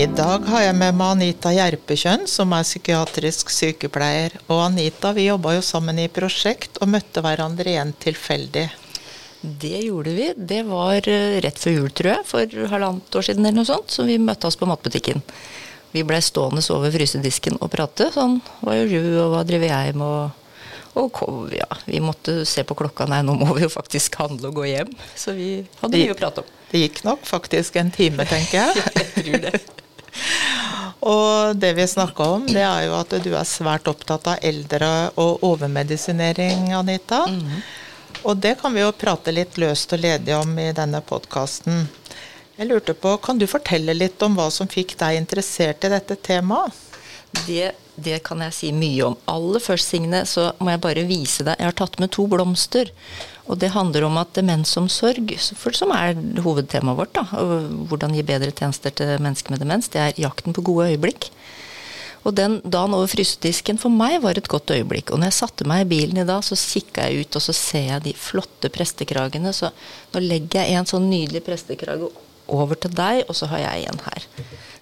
I dag har jeg med meg Anita Gjerpekjønn, som er psykiatrisk sykepleier. Og Anita, vi jobba jo sammen i prosjekt og møtte hverandre igjen tilfeldig. Det gjorde vi. Det var eh, rett før jul, tror jeg, for halvannet år siden eller noe sånt. Så vi møtte oss på matbutikken. Vi blei stående over frysedisken og prate. Sånn, hva gjør du, og hva driver jeg med? Og, og ja, vi måtte se på klokka. Nei, nå må vi jo faktisk handle og gå hjem. Så vi hadde mye å prate om. Det gikk nok faktisk en time, tenker jeg. jeg tror det. Og det vi snakka om, det er jo at du er svært opptatt av eldre og overmedisinering, Anita. Mm. Og det kan vi jo prate litt løst og ledig om i denne podkasten. Jeg lurte på, Kan du fortelle litt om hva som fikk deg interessert i dette temaet? Det, det, kan jeg si mye om. Aller først, Signe, så må jeg bare vise deg Jeg har tatt med to blomster. Og det handler om at demensomsorg, som er hovedtemaet vårt, da, hvordan gi bedre tjenester til mennesker med demens, det er jakten på gode øyeblikk. Og den dagen over frysedisken for meg var et godt øyeblikk. Og når jeg satte meg i bilen i dag, så kikka jeg ut, og så ser jeg de flotte prestekragene. Så nå legger jeg en sånn nydelig prestekrage over til deg, og så har jeg en her.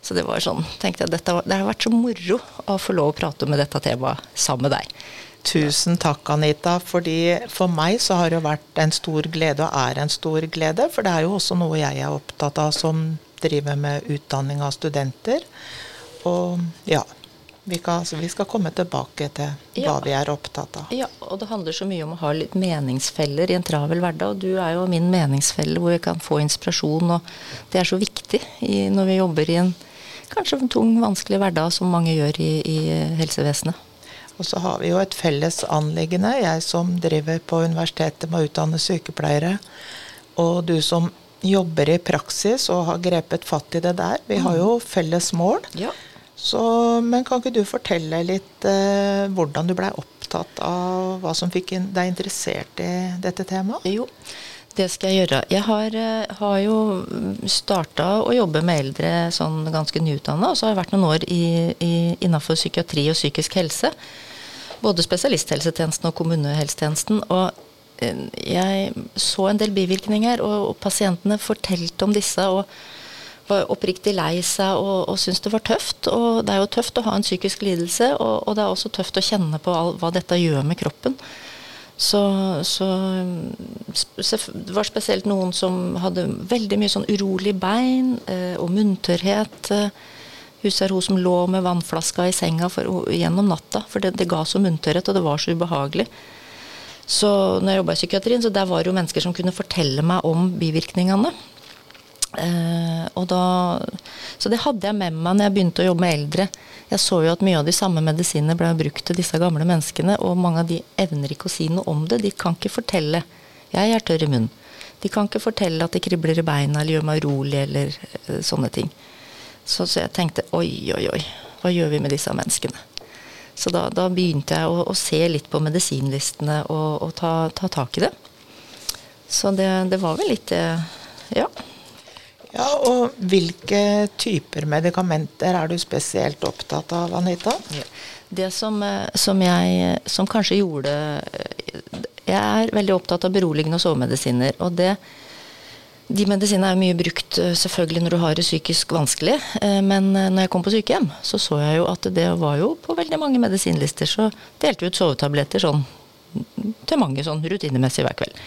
Så det var sånn, tenkte jeg, dette, det har vært så moro å få lov å prate med dette temaet sammen med deg. Tusen takk, Anita. fordi For meg så har det vært en stor glede, og er en stor glede. For det er jo også noe jeg er opptatt av som driver med utdanning av studenter. Og ja, vi, kan, vi skal komme tilbake til hva ja. vi er opptatt av. Ja, og det handler så mye om å ha litt meningsfeller i en travel hverdag. Og du er jo min meningsfelle hvor vi kan få inspirasjon, og det er så viktig i, når vi jobber i en kanskje tung, vanskelig hverdag som mange gjør i, i helsevesenet. Og så har vi jo et felles anliggende, jeg som driver på universitetet med å utdanne sykepleiere, og du som jobber i praksis og har grepet fatt i det der. Vi har jo felles mål. Ja. Så, men kan ikke du fortelle litt eh, hvordan du blei opptatt av hva som fikk deg interessert i dette temaet? Jo, det skal jeg gjøre. Jeg har, eh, har jo starta å jobbe med eldre sånn ganske nyutdanna, og så har jeg vært noen år i, i, innafor psykiatri og psykisk helse. Både spesialisthelsetjenesten og kommunehelsetjenesten. Og eh, jeg så en del bivirkninger, og, og pasientene fortalte om disse. og var oppriktig lei seg og, og syntes det var tøft. Og det er jo tøft å ha en psykisk lidelse, og, og det er også tøft å kjenne på all, hva dette gjør med kroppen. Så, så, det var spesielt noen som hadde veldig mye sånn urolig bein eh, og munterhet. Huset er hun som lå med vannflaska i senga for, gjennom natta, for det, det ga så munntørrhet, og det var så ubehagelig. Så når jeg jobba i psykiatrien, så der var det jo mennesker som kunne fortelle meg om bivirkningene. Uh, og da, så det hadde jeg med meg når jeg begynte å jobbe med eldre. Jeg så jo at mye av de samme medisinene ble brukt til disse gamle menneskene, og mange av de evner ikke å si noe om det. De kan ikke fortelle 'jeg er tørr i munnen'. De kan ikke fortelle at det kribler i beina eller gjør meg urolig eller uh, sånne ting. Så, så, jeg tenkte oi, oi, oi, hva gjør vi med disse menneskene? Så da, da begynte jeg å, å, se litt på medisinlistene og, og ta, ta, tak i det. Så det, det var vel litt det, ja. Ja, og Hvilke typer medikamenter er du spesielt opptatt av, Anita? Ja. Det som, eh, som, jeg som kanskje gjorde eh, Jeg er veldig opptatt av beroligende og sovemedisiner. og det de medisinene er mye brukt eh, selvfølgelig når du har det psykisk vanskelig, men når jeg kom på sykehjem, så så jeg jo at det var jo på veldig mange medisinlister så delte vi ut sovetabletter sånn til mange sånn rutinemessig hver kveld.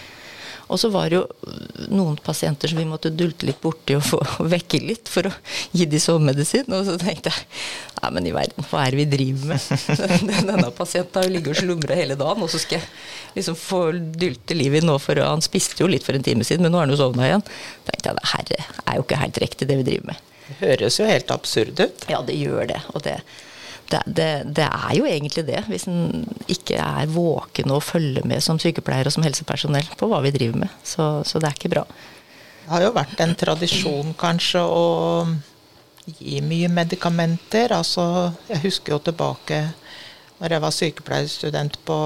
Og så var det jo noen pasienter som vi måtte dulte litt borti og få vekke litt for å gi de sovemedisin. Og så tenkte jeg nei, men i verden, hva er det vi driver med? Denne pasienten har jo ligget og slumra hele dagen, og så skal jeg liksom få dulte livet i nå for Han spiste jo litt for en time siden, men nå har han jo sovna igjen. tenkte jeg herre, er jo ikke helt riktig det vi driver med. Det høres jo helt absurd ut. Ja, det gjør det. Og det, det, det, det, er jo egentlig det, hvis en ikke er våken og følger med som sykepleier og som helsepersonell på hva vi driver med. Så, så det er ikke bra. Det har jo vært en tradisjon kanskje å gi mye medikamenter. Altså, jeg husker jo tilbake når jeg var sykepleierstudent på,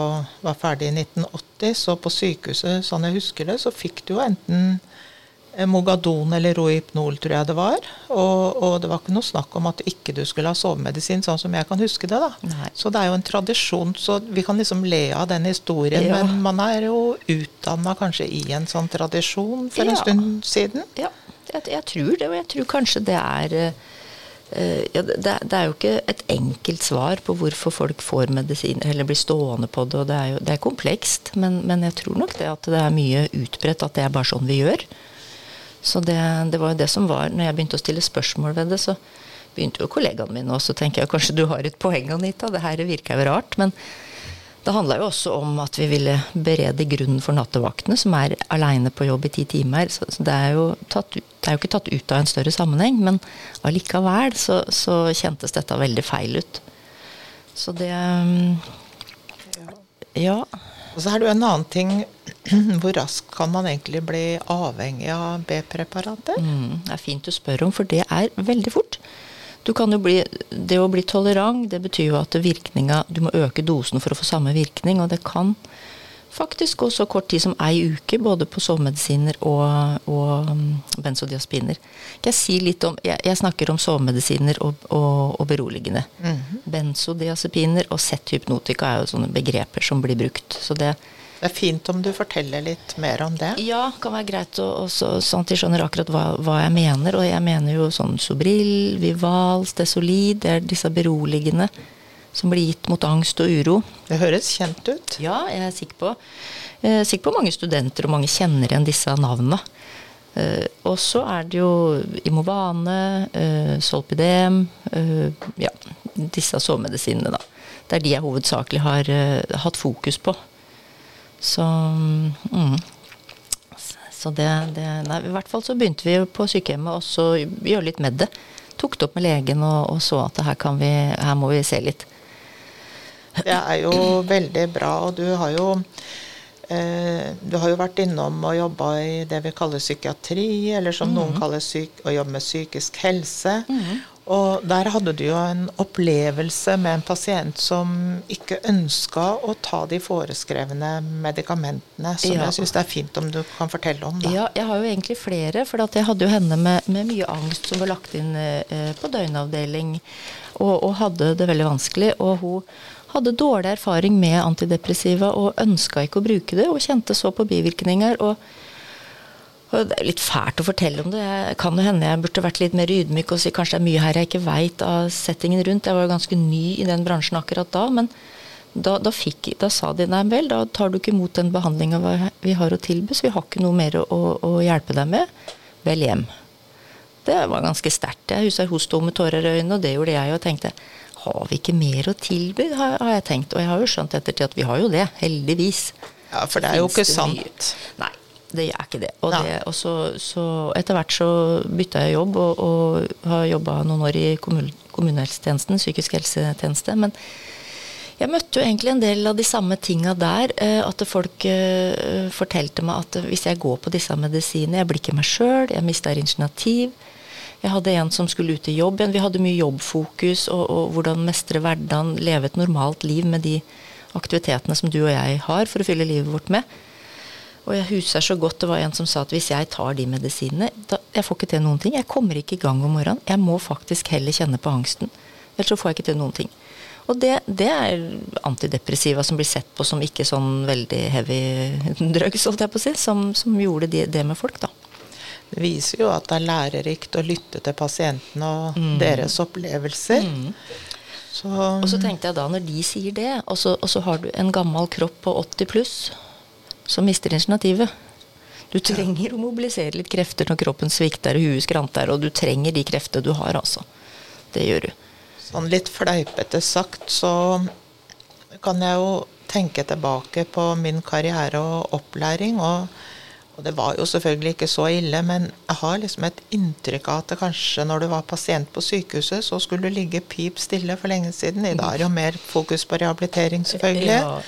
var ferdig i 1980, så på sykehuset, sånn jeg husker det, så fikk du jo enten Mogadon eller Rohypnol, tror jeg det var. Og, og, det var ikke noe snakk om at ikke du skulle ha sovemedisin, sånn som jeg kan huske det. da. Nei. Så det er jo en tradisjon, så vi kan liksom le av den historien. Ja. Men man er jo utdanna kanskje i en sånn tradisjon for ja. en stund siden. Ja, jeg, jeg, tror det. Og jeg tror kanskje det er Eh, ja, det, det, er jo ikke et enkelt svar på hvorfor folk får medisin eller blir stående på det. og Det er jo det er komplekst, men, men, jeg tror nok det at det er mye utbredt at det er bare sånn vi gjør. Så det, det var jo det som var Når jeg begynte å stille spørsmål ved det, så begynte jo kollegaene mine også å tenke ja, kanskje du har et poeng, Anita. Det her virker jo rart. men det handla jo også om at vi ville berede grunnen for nattevaktene, som er aleine på jobb i ti timer. Så det er, tatt, det er, jo ikke tatt ut av en større sammenheng, men allikevel så, så kjentes dette veldig feil ut. Så det Ja. Og så er det jo en annen ting. Hvor raskt kan man egentlig bli avhengig av B-preparater? Mm, det er fint du spør om, for det er veldig fort. Bli, det å bli tolerant, det betyr jo at virkninga Du må øke dosen for å få samme virkning, og det kan faktisk gå så kort tid som ei uke, både på sovemedisiner og, og um, benzodiazepiner. Kan jeg si litt om Jeg, jeg snakker om sovemedisiner og, og, og beroligende. Mm -hmm. Benzodiazepiner og Z-hypnotika er jo sånne begreper som blir brukt. Så det, det er fint om du forteller litt mer om det. Ja, det kan være greit, å, også, sånn at de skjønner akkurat hva, hva, jeg mener. Og jeg mener jo sånn Sobril, Vival, Stesolid, det er disse beroligende som blir gitt mot angst og uro. Det høres kjent ut. Ja, jeg er sikker på. Jeg er sikker på mange studenter og mange kjenner igjen disse navnene. Uh, og så er det jo Imovane, uh, Solpidem uh, Ja, disse sovemedisinene, da. Det er de jeg hovedsakelig har hatt fokus på. Så mm. Så det, det nei, I hvert fall så begynte vi på sykehjemmet å gjøre litt med det. Tok det opp med legen og, og så at her, vi, her må vi se litt. Det er jo veldig bra, og du har jo eh, du har jo vært innom og jobba i det vi kaller psykiatri, eller som mm. noen kaller syk, å jobbe med psykisk helse. Mm. Og der hadde du jo en opplevelse med en pasient som ikke ønska å ta de foreskrevne medikamentene, som ja. jeg syns det er fint om du kan fortelle om. Da. Ja, jeg har jo egentlig flere. For jeg hadde jo henne med, med, mye angst som var lagt inn eh, på døgnavdeling, og, og, hadde det veldig vanskelig. Og hun hadde dårlig erfaring med antidepressiva og ønska ikke å bruke det, og kjente så på bivirkninger. og og det er litt fælt å fortelle om det. Jeg kan jo hende jeg burde vært litt mer ydmyk og si kanskje det er mye her jeg ikke veit av settingen rundt. Jeg var jo ganske ny i den bransjen akkurat da. Men da, da, fikk, da sa de nei vel, da tar du ikke imot den behandlinga vi har å tilby, så vi har ikke noe mer å, å hjelpe deg med. Vel hjem. Det var ganske sterkt. Jeg husker hun sto med tårer i øynene, og det gjorde jeg og tenkte har vi ikke mer å tilby, har, har jeg tenkt. Og jeg har jo skjønt ettertid at vi har jo det, heldigvis. Ja, for det er jo ikke sant. Nei det er ikke det. Og, det, og så, så, etter hvert så bytta jeg jobb og, og har jobba noen år i kommunehelsetjenesten, psykisk helsetjeneste. Men jeg møtte jo egentlig en del av de samme tinga der. Eh, at folk uh, fortalte meg at hvis jeg går på disse medisinene Jeg blir ikke meg sjøl, jeg mister initiativ. Jeg hadde en som skulle ut i jobb igjen. Vi hadde mye jobbfokus og, og hvordan mestre hverdagen, leve et normalt liv med de aktivitetene som du og jeg har for å fylle livet vårt med. Og jeg husker så godt det var en som sa at hvis jeg tar de medisinene da, Jeg får ikke til noen ting. Jeg kommer ikke i gang om morgenen. Jeg må faktisk heller kjenne på angsten. Ellers så får jeg ikke til noen ting. Og det, det, er antidepressiva som blir sett på som ikke sånn veldig heavy drugs, holdt jeg på å si, som, som gjorde det, det, med folk, da. Det viser jo at det er lærerikt å lytte til pasientene og mm. deres opplevelser. Mm. Så, og så tenkte jeg da, når de sier det, og så, og så har du en gammel kropp på 80 pluss som mister initiativet. Du trenger å mobilisere litt krefter når kroppen svikter og huet skranter, og du trenger de kreftene du har, altså. Det gjør du. Sånn litt fleipete sagt, så kan jeg jo tenke tilbake på min karriere og opplæring. og og det var jo selvfølgelig ikke så ille, men jeg har liksom et inntrykk av at det kanskje når du var pasient på sykehuset, så skulle du ligge pip stille for lenge siden. I dag er jo mer fokus på rehabilitering, selvfølgelig. Ja.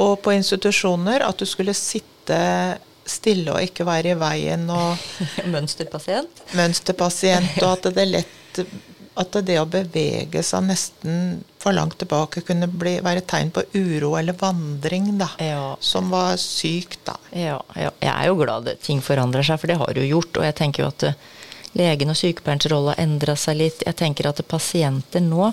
Og på institusjoner at du skulle sitte stille og ikke være i veien. Og mønsterpasient? Mønsterpasient, og at det lett at det å bevege seg nesten for langt tilbake kunne bli, være tegn på uro eller vandring, da. Ja. Som var sykt, da. Ja, ja, Jeg er jo glad at ting forandrer seg, for det har det jo gjort. Og jeg tenker jo at eh, legen og sykepleierens rolle har endra seg litt. Jeg tenker at pasienter nå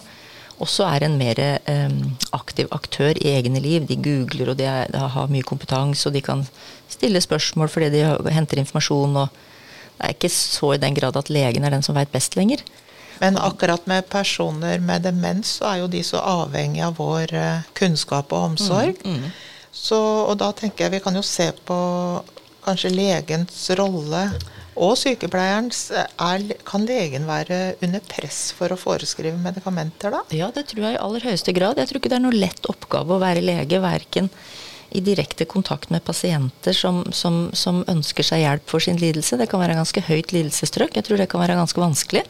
også er en mer um, aktiv aktør i egne liv. De googler, og de, er, de, har mye kompetanse, og de kan stille spørsmål fordi de henter informasjon. og Det er ikke så i den grad at legen er den som veit best lenger. Men akkurat med personer med demens, så er jo de så avhengig av vår eh, kunnskap og omsorg. Mm, mm. Så, og da tenker jeg vi kan jo se på kanskje legens rolle og sykepleierens. Er, kan legen være under press for å foreskrive medikamenter da? Ja, det tror jeg i aller høyeste grad. Jeg tror ikke det er noe lett oppgave å være lege, verken i direkte kontakt med pasienter som, som, som, ønsker seg hjelp for sin lidelse. Det kan være ganske høyt lidelsestrøk. Jeg tror det kan være ganske vanskelig.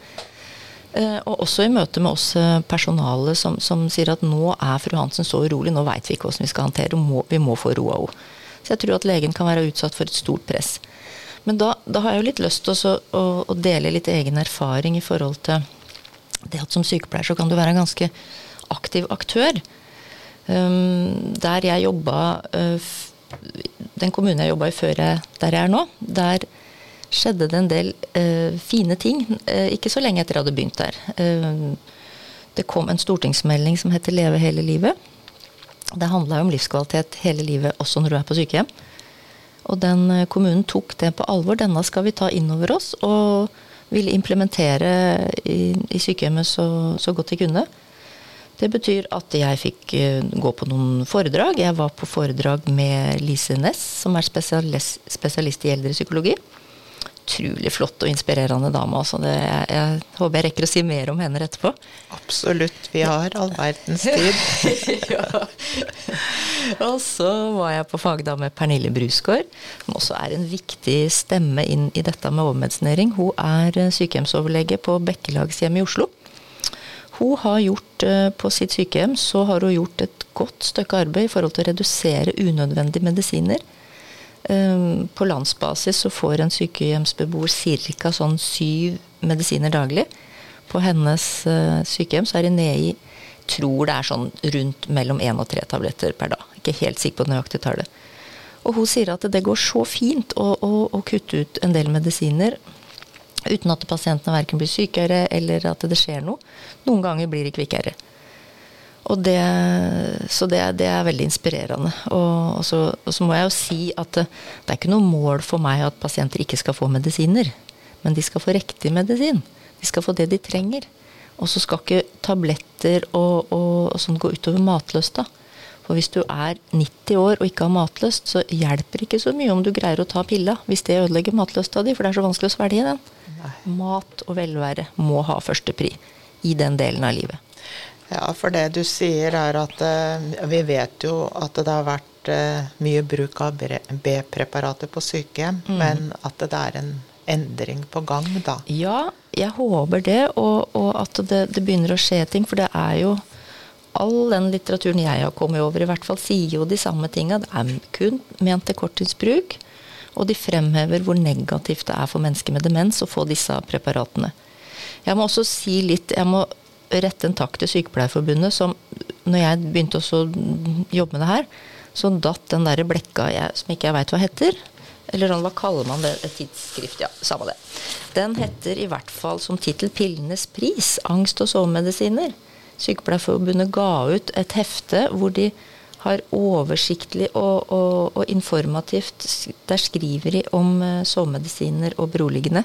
Eh, og også i møte med oss eh, personale som, som, sier at nå er fru Hansen så urolig, nå veit vi ikke hvordan vi skal håndtere henne, vi må få roa henne. Så jeg tror at legen kan være utsatt for et stort press. Men da, da har jeg jo litt lyst til å, å, dele litt egen erfaring i forhold til det at som sykepleier så kan du være en ganske aktiv aktør. Um, der jeg jobba uh, Den kommunen jeg jobba i før jeg der jeg er nå, der skjedde det en del uh, fine ting. Uh, ikke så lenge etter jeg hadde begynt der. det kom en stortingsmelding som heter Leve hele livet. Det handla om livskvalitet hele livet, også når du er på sykehjem. Og den kommunen tok det på alvor. Denne skal vi ta inn over oss. Og ville implementere i, i sykehjemmet så, så godt de kunne. Det betyr at jeg fikk eh, gå på noen foredrag. Jeg var på foredrag med Lise Næss, som er spesialist, spesialist i eldrepsykologi. Utrolig flott og inspirerende dame. Altså det, jeg, jeg, håper jeg rekker å si mer om henne etterpå. Absolutt. Vi har all verdens tid. ja. Og så var jeg på fagdag med Pernille Brusgaard, som også er en viktig stemme inn i dette med overmedisinering. Hun er eh, sykehjemsoverlege på Bekkelagshjemmet i Oslo. Hun har gjort eh, På sitt sykehjem så har hun gjort et godt stykke arbeid i forhold til å redusere unødvendige medisiner. Ehm, på landsbasis så får en sykehjemsbeboer ca. sånn syv medisiner daglig. På hennes eh, sykehjem så er det nede i tror det er sånn rundt mellom én og tre tabletter per dag. Ikke helt sikker på det nøyaktige tallet. Og hun sier at det går så fint å, å, å kutte ut en del medisiner uten at pasientene verken blir sykere eller at det skjer noe. Noen ganger blir de kvikkere. Og det, så det, det, er veldig inspirerende. Og, og, så, og, så, må jeg jo si at det, det, er ikke noe mål for meg at pasienter ikke skal få medisiner. Men de skal få riktig medisin. De skal få det de trenger. Og så skal ikke tabletter og, og sånn gå utover matløsta. For hvis du er 90 år og ikke har matlyst, så hjelper ikke så mye om du greier å ta pilla hvis det ødelegger matlysta di, for det er så vanskelig å svelge den. Nei. Mat og velvære må ha førstepri i den delen av livet. Ja, for det du sier er at uh, vi vet jo at det har vært uh, mye bruk av B-preparater på sykehjem, mm. men at det er en endring på gang, da? Ja, jeg håper det, og, og at det, det, begynner å skje ting. For det er jo all den litteraturen jeg har kommet over, i hvert fall sier jo de samme tinga. Det er kun ment til korttidsbruk. Og de fremhever hvor negativt det er for mennesker med demens å få disse preparatene. Jeg må også si litt Jeg må rette en takk til Sykepleierforbundet, som når jeg begynte å jobbe med det her, så datt den der blekka jeg, som ikke jeg veit hva heter. Eller sånn, hva kaller man det? Et tidsskrift? Ja, samme det. Den heter i hvert fall som tittel 'Pillenes pris angst og sovemedisiner'. Sykepleierforbundet ga ut et hefte hvor de har oversiktlig og, og, og informativt Der skriver de om uh, sovemedisiner og beroligende.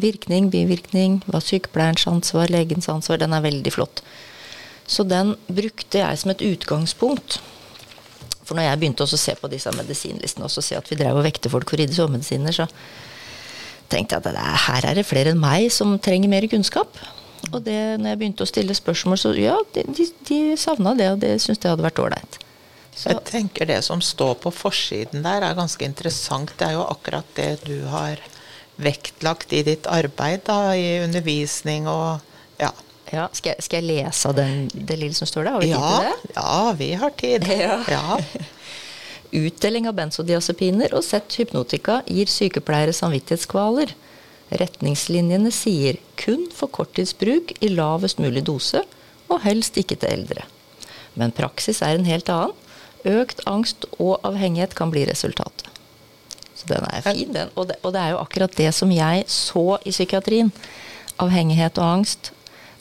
Virkning, bivirkning, hva sykepleierens ansvar, legens ansvar. Den er veldig flott. Så den brukte jeg som et utgangspunkt. For når jeg begynte å se på disse medisinlistene og se at vi drev og vekte folk for å ridde sovemedisiner, så tenkte jeg at her er det flere enn meg som trenger mer kunnskap. Og det, når jeg begynte å stille spørsmål, så ja, de, de, de savna det, og det syntes jeg hadde vært ålreit. Jeg tenker det som står på forsiden der, er ganske interessant. Det er jo akkurat det du har vektlagt i ditt arbeid, da, i undervisning og ja. ja skal, jeg, skal, jeg, lese den, det lille som står der? Har vi ja, tid til det? Ja, vi har tid. Ja. ja. Utdeling av benzodiazepiner og sett hypnotika gir sykepleiere samvittighetskvaler. Retningslinjene sier kun for korttidsbruk i lavest mulig dose, og helst ikke til eldre. Men praksis er en helt annen. Økt angst og avhengighet kan bli resultatet. Den er fin, den. Og det, og det er jo akkurat det som jeg så i psykiatrien. Avhengighet og angst.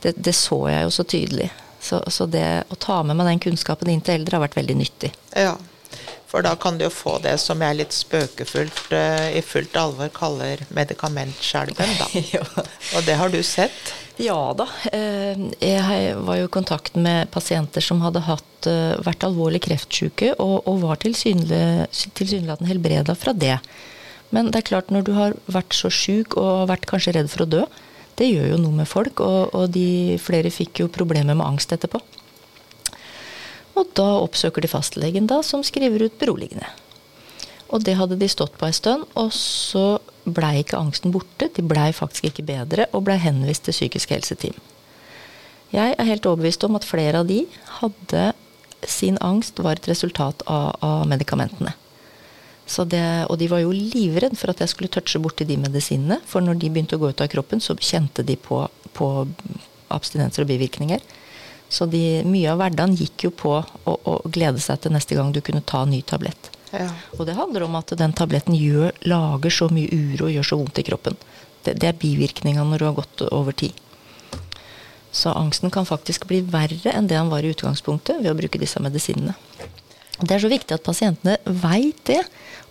Det, det så jeg jo så tydelig. Så, så, det å ta med meg den kunnskapen inn til eldre har vært veldig nyttig. Ja, for da kan du jo få det som jeg litt spøkefullt uh, i fullt alvor kaller medikamentskjelven, da. Og det har du sett? Ja da. Eh, jeg var jo i kontakt med pasienter som hadde hatt, eh, vært alvorlig kreftsyke og, og var tilsynelatende helbreda fra det. Men det er klart, når du har vært så sjuk og vært kanskje redd for å dø, det gjør jo noe med folk. Og, og de flere fikk jo problemer med angst etterpå. Og da oppsøker de fastlegen, da, som skriver ut beroligende. Og det hadde de stått på ei stund, og så blei ikke angsten borte. De blei faktisk ikke bedre, og blei henvist til psykisk helseteam. Jeg er helt overbevist om at flere av de hadde sin angst var et resultat av, av medikamentene. Det, og de var jo livredd for at jeg skulle touche borti de medisinene. For når de begynte å gå ut av kroppen, så kjente de på, på abstinenser og bivirkninger. Så de, mye av hverdagen gikk jo på å, å, glede seg til neste gang du kunne ta en ny tablett. Ja. Og det handler om at den tabletten gjør, lager så mye uro og gjør så vondt i kroppen. Det, det er bivirkninga når du har gått over tid. Så angsten kan faktisk bli verre enn det han var i utgangspunktet ved å bruke disse medisinene. Det er så viktig at pasientene veit det,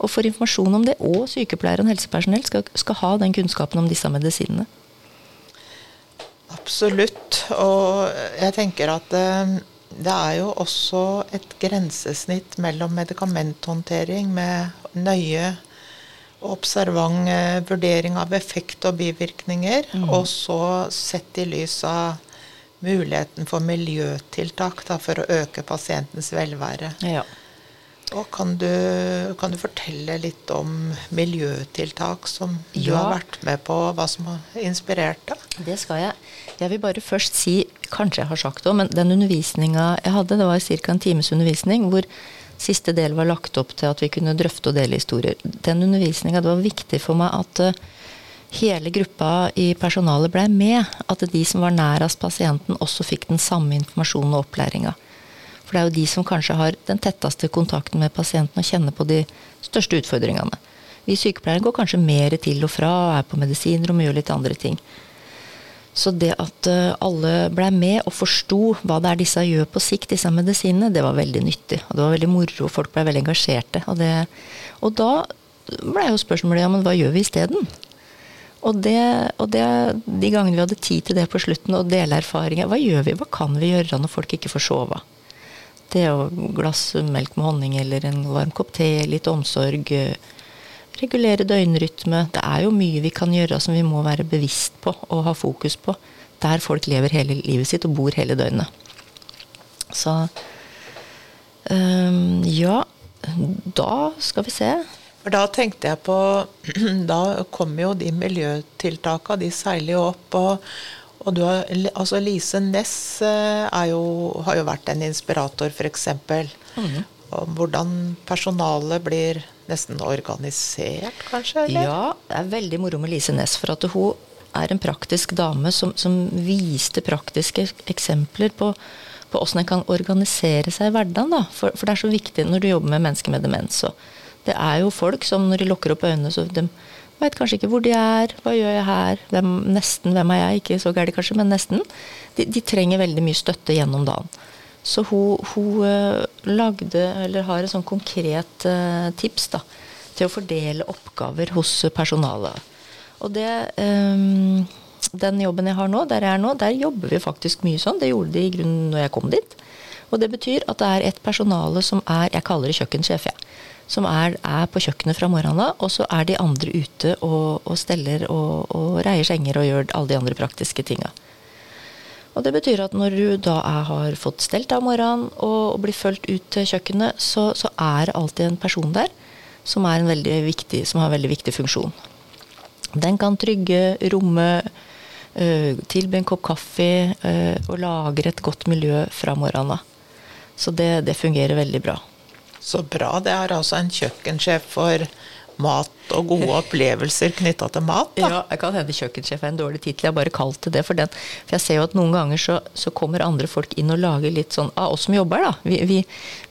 og får informasjon om det. Og sykepleiere og helsepersonell skal, skal ha den kunnskapen om disse medisinene. Absolutt. Og jeg tenker at eh, det er jo også et grensesnitt mellom medikamenthåndtering med nøye og observant eh, vurdering av effekt og bivirkninger, mm. og så sett i lys av muligheten for miljøtiltak da, for å øke pasientens velvære. Ja. Og kan du, kan du, fortelle litt om miljøtiltak som du ja. har vært med på, hva som har inspirert deg? Det skal jeg. Jeg vil bare først si, kanskje jeg har sagt det, men den undervisninga jeg hadde, det var ca. en times undervisning hvor siste del var lagt opp til at vi kunne drøfte og dele historier. Den undervisninga, det var viktig for meg at uh, hele gruppa i personalet blei med. At de som var nærest pasienten, også fikk den samme informasjonen og opplæringa. For det er jo de som kanskje har den tetteste kontakten med pasienten og kjenner på de største utfordringene. Vi sykepleiere går kanskje mer til og fra, er på medisiner og gjør litt andre ting. Så det at eh, alle blei med og forsto hva det er disse gjør på sikt, disse medisinene, det var veldig nyttig. Og det var veldig moro, folk blei veldig engasjerte. Og, det, og da blei jo spørsmålet ja, men hva gjør vi isteden? Og, det, og det, de gangene vi hadde tid til det på slutten, og dele erfaringer, hva gjør vi, hva kan vi gjøre når folk ikke får sove? Det å glass melk med honning eller en varm kopp te, litt omsorg. Regulere døgnrytme. Det er jo mye vi kan gjøre som vi må være bevisst på og ha fokus på. Der folk lever hele livet sitt og bor hele døgnet. Så um, ja, da skal vi se. For da tenkte jeg på Da kommer jo de miljøtiltaka, de seiler jo opp. og og du har, altså Lise Næss eh, har jo vært en inspirator, f.eks. Mm. Om hvordan personalet blir nesten organisert, kanskje? Eller? Ja, det er veldig moro med Lise Næss. For at hun er en praktisk dame som, som viste praktiske eksempler på på åssen en kan organisere seg i hverdagen. For, for, det er så viktig når du jobber med mennesker med demens. det er jo folk som når de lukker opp øynene, så de Veit kanskje ikke hvor de er, hva gjør jeg her, hvem, nesten, hvem er jeg? Ikke så gærent kanskje, men nesten. De, de, trenger veldig mye støtte gjennom dagen. Så hun, hun uh, lagde, eller har et sånn konkret uh, tips da, til å fordele oppgaver hos personalet. Og det um, Den jobben jeg har nå, der jeg er nå, der jobber vi faktisk mye sånn. Det gjorde de i grunnen når jeg kom dit. Og det betyr at det er et personale som er Jeg kaller det kjøkkensjef, jeg. Som er, er, på kjøkkenet fra morgenen av, og så er de andre ute og, og steller og, og, reier senger og gjør alle de andre praktiske tinga. Og det betyr at når du da har fått stelt av morgenen og, blir fulgt ut til kjøkkenet, så, så, er det alltid en person der som, en viktig, som har en veldig viktig funksjon. Den kan trygge, romme, øh, tilby en kopp kaffe øh, og lagre et godt miljø fra morgenen av. Så det, det fungerer veldig bra. Så bra. Det er altså en kjøkkensjef for mat og gode opplevelser knytta til mat. Da. Ja, jeg kan hende kjøkkensjef er en dårlig tittel. Jeg har bare kalt det det for den. For jeg ser jo at noen ganger så, så kommer andre folk inn og lager litt sånn av oss som jobber, da. Vi, vi,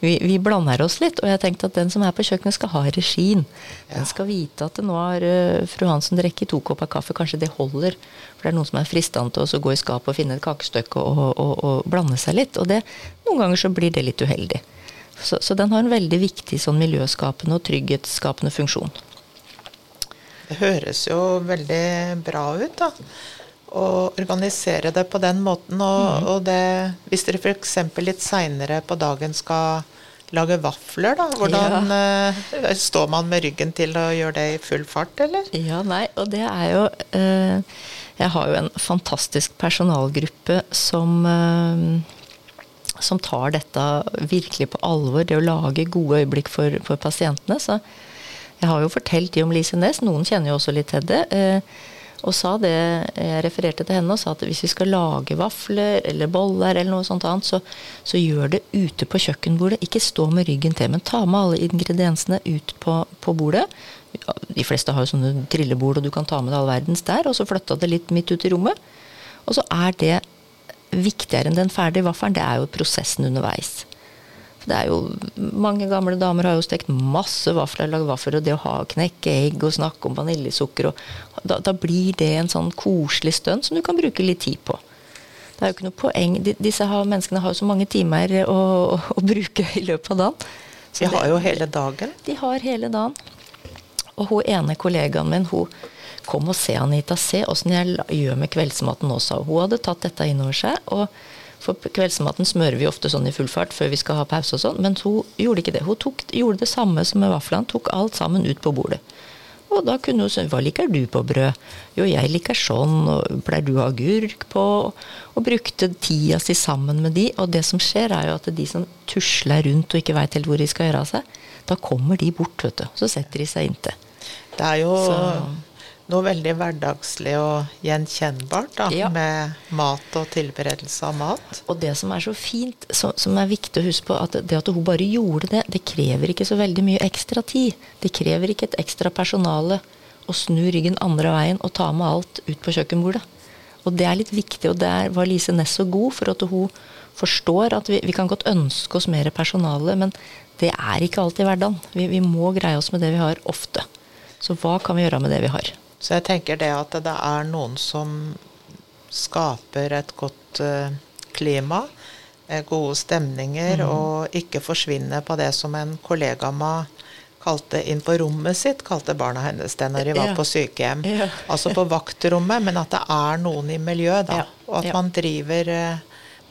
vi, vi, blander oss litt. Og jeg tenkte at den som er på kjøkkenet skal ha regien. Den skal vite at nå har uh, fru Hansen drukket to kopper kaffe, kanskje det holder. For det er noen som er fristende til å gå i skapet og finne et kakestykke og, og, og, og blande seg litt. Og det, noen ganger så blir det litt uheldig. Så, så, den har en veldig viktig sånn miljøskapende og trygghetsskapende funksjon. Det høres jo veldig bra ut, da. å organisere det på den måten. Og, Mm. og det, hvis dere f.eks. litt seinere på dagen skal lage vafler, da, hvordan eh, står man med ryggen til å gjøre det i full fart, eller? Ja, nei, og det er jo uh, Jeg har jo en fantastisk personalgruppe som eh, som tar dette virkelig på alvor, det å lage gode øyeblikk for, for pasientene. Så jeg har jo fortalt de om Lise Næss, noen kjenner jo også litt til det. Eh, og sa det, jeg refererte til henne og sa at hvis vi skal lage vafler eller boller eller noe sånt annet, så, så gjør det ute på kjøkkenbordet. Ikke stå med ryggen til, men ta med alle ingrediensene ut på, på bordet. De fleste har jo sånne trillebord, og du kan ta med deg all verdens der, og så flytta det litt midt ut i rommet. Og så er det viktigere enn den ferdige vaffelen, det er jo prosessen underveis. For det er jo, Mange gamle damer har jo stekt masse vafler, lagd vafler, og det å ha knekke egg og snakke om vaniljesukker og da, da blir det en sånn koselig stund som du kan bruke litt tid på. Det er jo ikke noe poeng. De, disse har, menneskene har jo så mange timer å, å, å bruke i løpet av dagen. Så De har det- jo hele dagen. de har hele dagen. Og hun ene kollegaen min, hun kom og se Anita, se åssen jeg gjør med kveldsmaten også. hun. Hadde tatt dette inn over seg. og For kveldsmaten smører vi ofte sånn i full fart før vi skal ha pause og sånn, men hun gjorde ikke det. Hun tok, gjorde det samme som med vaflene, tok alt sammen ut på bordet. Og da kunne hun si hva liker du på brød? Jo, jeg liker sånn, og pleier du å ha agurk på? Og brukte tida si sammen med de. Og det som skjer, er jo at de som tusler rundt og ikke veit helt hvor de skal gjøre av seg, da kommer de bort, vet du. Så setter de seg inntil. Det er jo Så- noe veldig hverdagslig og gjenkjennbart da, Ja. med mat og tilberedelse av mat. Og det som er så fint, som, som er viktig å huske på, at det at hun bare gjorde det, det krever ikke så veldig mye ekstra tid. Det krever ikke et ekstra personale å snu ryggen andre veien og ta med alt ut på kjøkkenbordet. Og det er litt viktig, og der var Lise Næss så god, for at hun forstår at vi, vi kan godt ønske oss mer personale, men det er ikke alltid hverdagen. Vi, vi må greie oss med det vi har, ofte. Så hva kan vi gjøre med det vi har? Så jeg tenker det at det er noen som skaper et godt eh, klima, eh, gode stemninger, og ikke forsvinner på det som en kollega av meg kalte inn på rommet sitt, kalte barna hennes det når de var Ja. på sykehjem. Ja. Altså på vaktrommet, men at det er noen i miljøet, da. Ja. Og at man driver eh,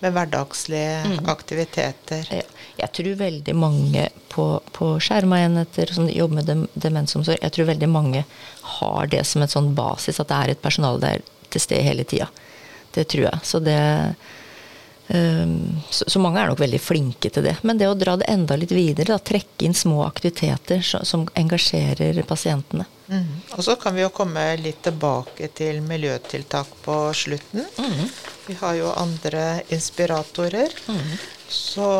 med hverdagslige aktiviteter. Ja, Jeg tror veldig mange på, på skjerma enheter som jobber med dem, demensomsorg, jeg tror veldig mange har det som et sånn basis, at det er et personale der til stede hele tida. Det tror jeg. Så det så, så mange er nok veldig flinke til det. Men det å dra det enda litt videre, da, trekke inn små aktiviteter som engasjerer pasientene. Mm. Og så kan vi jo komme litt tilbake til miljøtiltak på slutten. Vi har jo andre inspiratorer. Så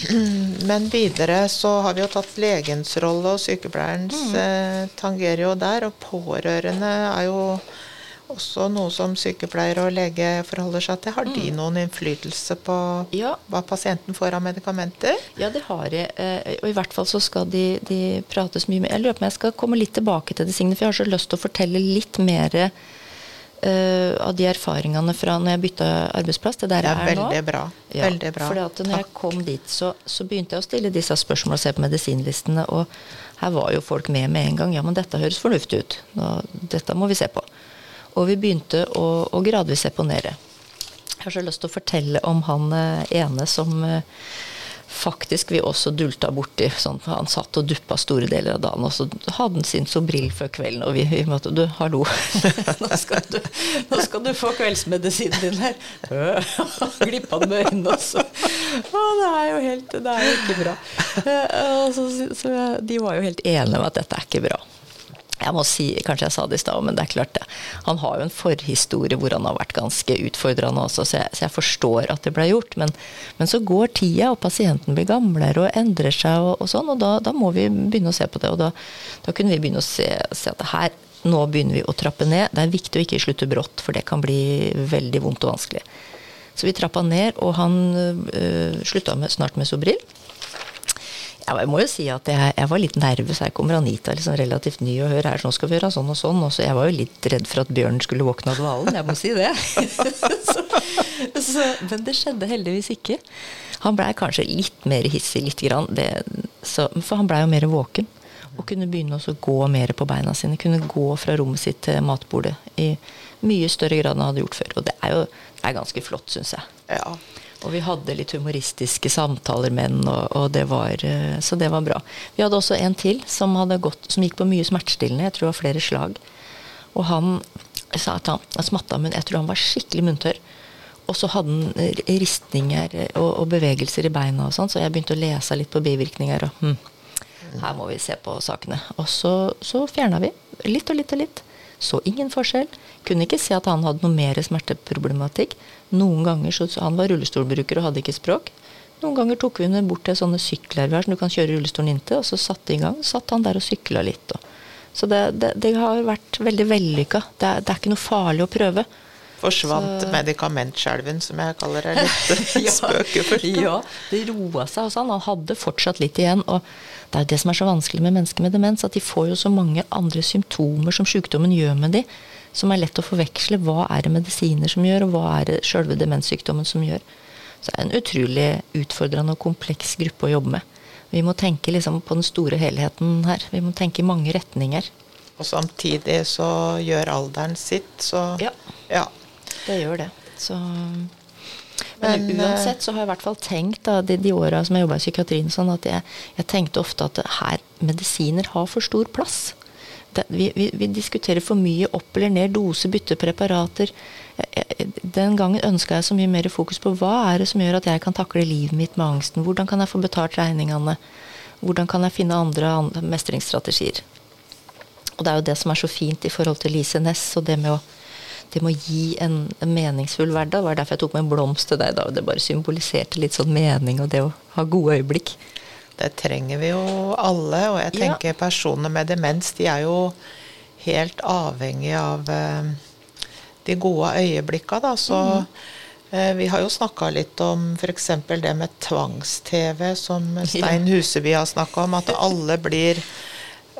Men videre så har vi jo tatt legens rolle, og sykepleierens eh, tangerer jo der. Og pårørende er jo også noe som sykepleier og lege forholder seg til. Har de noen innflytelse på Ja. hva pasienten får av medikamenter? Ja, det har jeg. eh, Og i hvert fall så skal de, de prates mye mer. Jeg lurer på om jeg skal komme litt tilbake til det, Signe, for jeg har så lyst til å fortelle litt mer uh, av de erfaringene fra når jeg bytta arbeidsplass til der jeg er er nå. veldig bra. Ja, Veldig bra. at når jeg kom dit, så, så begynte jeg å stille disse spørsmålene og se på medisinlistene. Og her var jo folk med med en gang. Ja, men dette høres fornuftig ut. Nå, dette må vi se på. Og vi begynte å, å gradvis seponere. Jeg har så lyst til å fortelle om han eh, ene som eh, faktisk vi også dulta borti. Sånn, han satt og duppa store deler av dagen, og så hadde han sin sobrill før kvelden. Og vi, vi måtte Du, hallo, nå skal du, nå skal du få kveldsmedisinen din her. Glippa den med øynene også. Å, det er jo helt Det er jo ikke bra. Så, så, så de var jo helt enige om at dette er ikke bra. Jeg må si, Kanskje jeg sa det i stad, men det er klart det. Han har jo en forhistorie hvor han har vært ganske utfordrende også, så jeg, så jeg forstår at det ble gjort. Men, men, så går tida, og pasienten blir gamlere og endrer seg, og, og sånn, og da, da, må vi begynne å se på det. Og da, da kunne vi begynne å se, se at her, nå begynner vi å trappe ned. Det er viktig å ikke slutte brått, for det kan bli veldig vondt og vanskelig. Så vi trappa ned, og han øh, slutta med, snart med Sobril. Jeg må jo si at jeg, jeg var litt nervøs. Her kommer Anita liksom relativt ny og hører her, så nå skal vi gjøre sånn og sånn. Og så jeg var jo litt redd for at bjørnen skulle våkne av dvalen, jeg må si det. så, så, men det skjedde heldigvis ikke. Han blei kanskje litt mer hissig, lite grann. Det, så, for han blei jo mer våken. Og kunne begynne å gå mer på beina sine. Kunne gå fra rommet sitt til matbordet i mye større grad enn han hadde gjort før. Og det er jo det er ganske flott, syns jeg. Ja. Og vi hadde litt humoristiske samtaler med den, og, og det var, eh, så det var bra. Vi hadde også en til som, gått, som gikk på mye smertestillende, jeg tror det var flere slag. Og han sa at han, han smatta, men jeg tror han var skikkelig munntørr. Og så hadde han ristninger og, og, bevegelser i beina og sånn, så jeg begynte å lese litt på bivirkninger. og hm, her må vi se på sakene. Og så, så fjerna vi. Litt og litt og litt. Så ingen forskjell. Kunne ikke se at han hadde noe mer smerteproblematikk. Noen ganger så, Han var rullestolbruker og hadde ikke språk. Noen ganger tok vi henne bort til sånne sykler som du kan kjøre rullestolen inntil, og så satte i gang. satt han der og sykla litt. Og. Så det, det, det, har vært veldig vellykka. Det, det, er ikke noe farlig å prøve. Forsvant så... medikamentskjelven, som jeg kaller det. Litt ja, spøkefullt. ja, det roa seg hos han. Han hadde fortsatt litt igjen. og det er det som er så vanskelig med mennesker med demens, at de får jo så mange andre symptomer som sykdommen gjør med de, som er lett å forveksle. Hva er det medisiner som gjør, og hva er det sjølve demenssykdommen som gjør? Så det er en utrolig utfordrende og kompleks gruppe å jobbe med. Vi må tenke liksom på den store helheten her. Vi må tenke i mange retninger. Og samtidig så gjør alderen sitt, så Ja. ja. Det gjør det. Så men, Men, uansett så har jeg i hvert fall tenkt da, de, de åra som jeg jobba i psykiatrien, sånn at jeg, jeg, tenkte ofte at her medisiner har for stor plass. Det, vi, vi, vi, diskuterer for mye opp eller ned dose, bytte preparater. Den gangen ønska jeg så mye mer fokus på hva er det som gjør at jeg kan takle livet mitt med angsten. Hvordan kan jeg få betalt regningene? Hvordan kan jeg finne andre, andre mestringsstrategier? Og det er jo det som er så fint i forhold til Lise Næss og det med å det må gi en, en meningsfull hverdag. Det var derfor jeg tok med en blomst til deg. og Det bare symboliserte litt sånn mening og det å ha gode øyeblikk. Det trenger vi jo alle. Og jeg tenker ja. personer med demens de er jo helt avhengig av eh, de gode øyeblikka. Da. Så mm. eh, vi har jo snakka litt om f.eks. det med tvangs-TV, som Stein Huseby har snakka om. At alle blir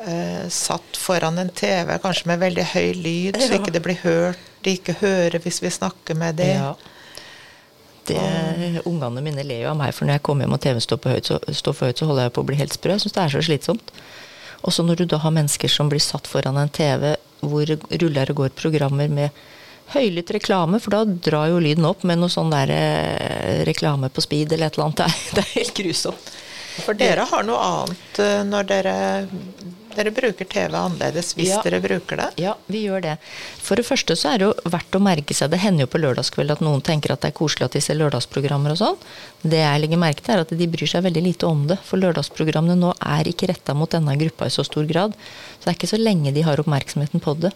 eh, satt foran en TV, kanskje med veldig høy lyd, så ikke det blir hørt, de ikke hører hvis vi snakker med dem. Ja. Det, ungene mine ler jo av meg, for når jeg kommer hjem og TV står, står for høyt, så holder jeg på å bli helt sprø. Jeg syns det er så slitsomt. Og så når du da har mennesker som blir satt foran en TV hvor ruller og går programmer med høylytt reklame, for da drar jo lyden opp med noe sånn der eh, reklame på speed eller et eller annet. Det er, det er helt grusomt. For dere har noe annet eh, når dere dere bruker TV annerledes hvis ja. dere bruker det? Ja, vi gjør det. For det første så er det jo verdt å merke seg Det hender jo på lørdagskveld at noen tenker at det er koselig at de ser lørdagsprogrammer og sånn. Det jeg legger merke til, er at de bryr seg veldig lite om det. For lørdagsprogrammene nå er ikke retta mot denne gruppa i så stor grad. Så det er ikke så lenge de har oppmerksomheten på det.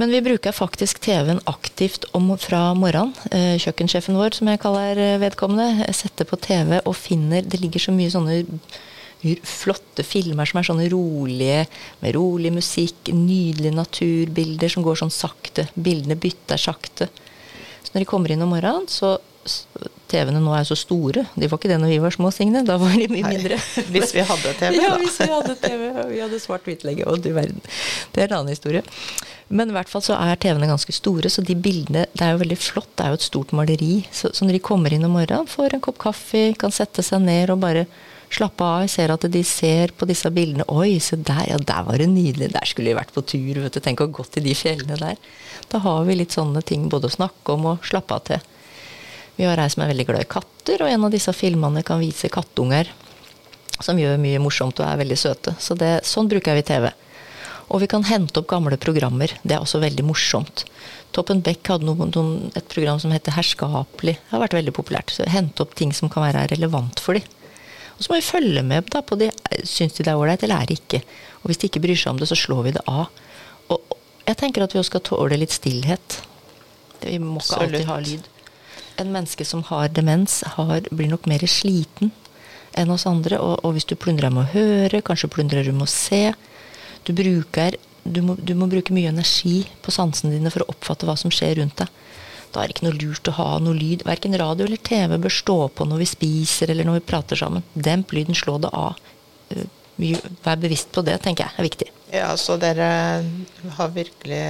Men vi bruker faktisk TV-en aktivt om, fra morgenen. Eh, kjøkkensjefen vår, som jeg kaller vedkommende, setter på TV og finner Det ligger så mye sånne flotte filmer som er sånne rolige, med rolig musikk, nydelige naturbilder som går sånn sakte. Bildene bytter sakte. Så når de kommer inn om morgenen, så TV-ene nå er så store. De var ikke det når vi var små, Signe. Da var de mye Nei, mindre. Hvis vi hadde TV, da. Ja, hvis vi hadde TV. Vi hadde svart-hvitt lenge. Og du verden. Det er en annen historie. Men i hvert fall så er TV-ene ganske store, så de bildene Det er jo veldig flott. Det er jo et stort maleri. Så, så når de kommer inn om morgenen, får en kopp kaffe, kan sette seg ned og bare slappe av. Jeg ser at de ser på disse bildene. Oi, se der, ja, der var det nydelig. Der skulle vi vært på tur. vet du, Tenk å gått i de fjellene der. Da har vi litt sånne ting både å snakke om og slappe av til. Vi har ei som er veldig glad i katter, og en av disse filmene kan vise kattunger. Som gjør mye morsomt og er veldig søte. Så det, sånn bruker vi TV. Og vi kan hente opp gamle programmer. Det er også veldig morsomt. Toppen Beck hadde noen, noen, et program som heter Herskapelig. Det har vært veldig populært. Så Hente opp ting som kan være relevant for dem. Og så må vi følge med da, på det. Syns de det er ålreit, eller er det ikke? Og hvis de ikke bryr seg om det, så slår vi det av. Og jeg tenker at vi også skal tåle litt stillhet. Vi må ikke alltid ha lyd. En menneske som har demens, har, blir nok mer sliten enn oss andre. Og, og hvis du plundrer med å høre, kanskje plundrer du med å se Du bruker du må, du må, bruke mye energi på sansene dine for å oppfatte hva som skjer rundt deg. Da er det ikke noe lurt å ha noe lyd. Verken radio eller TV bør stå på når vi spiser eller når vi prater sammen. Demp lyden, slå det av. Eh, vær bevisst på det, tenker jeg er viktig. Ja, så dere har virkelig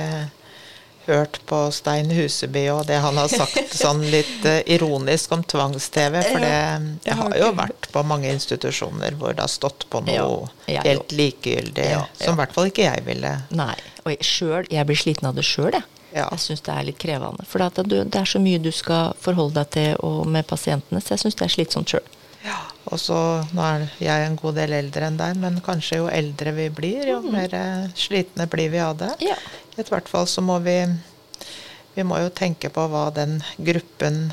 hørt på Stein Huseby og det han har sagt sånn litt uh, ironisk om tvangs-TV. For det, jeg har jo vært på mange institusjoner hvor det har stått på noe ja, helt likegyldig, ja, ja. som i hvert fall ikke jeg ville. Nei. Og jeg, jeg blir sliten av det sjøl, jeg. Ja. Jeg syns det er litt krevende. For det er så mye du skal forholde deg til og med pasientene, så jeg syns det er slitsomt sjøl. Ja, og så Nå er jeg en god del eldre enn deg, men kanskje jo eldre vi blir, jo mm. mer eh, slitne blir vi av det. Ja. I hvert fall så må vi Vi må jo tenke på hva den gruppen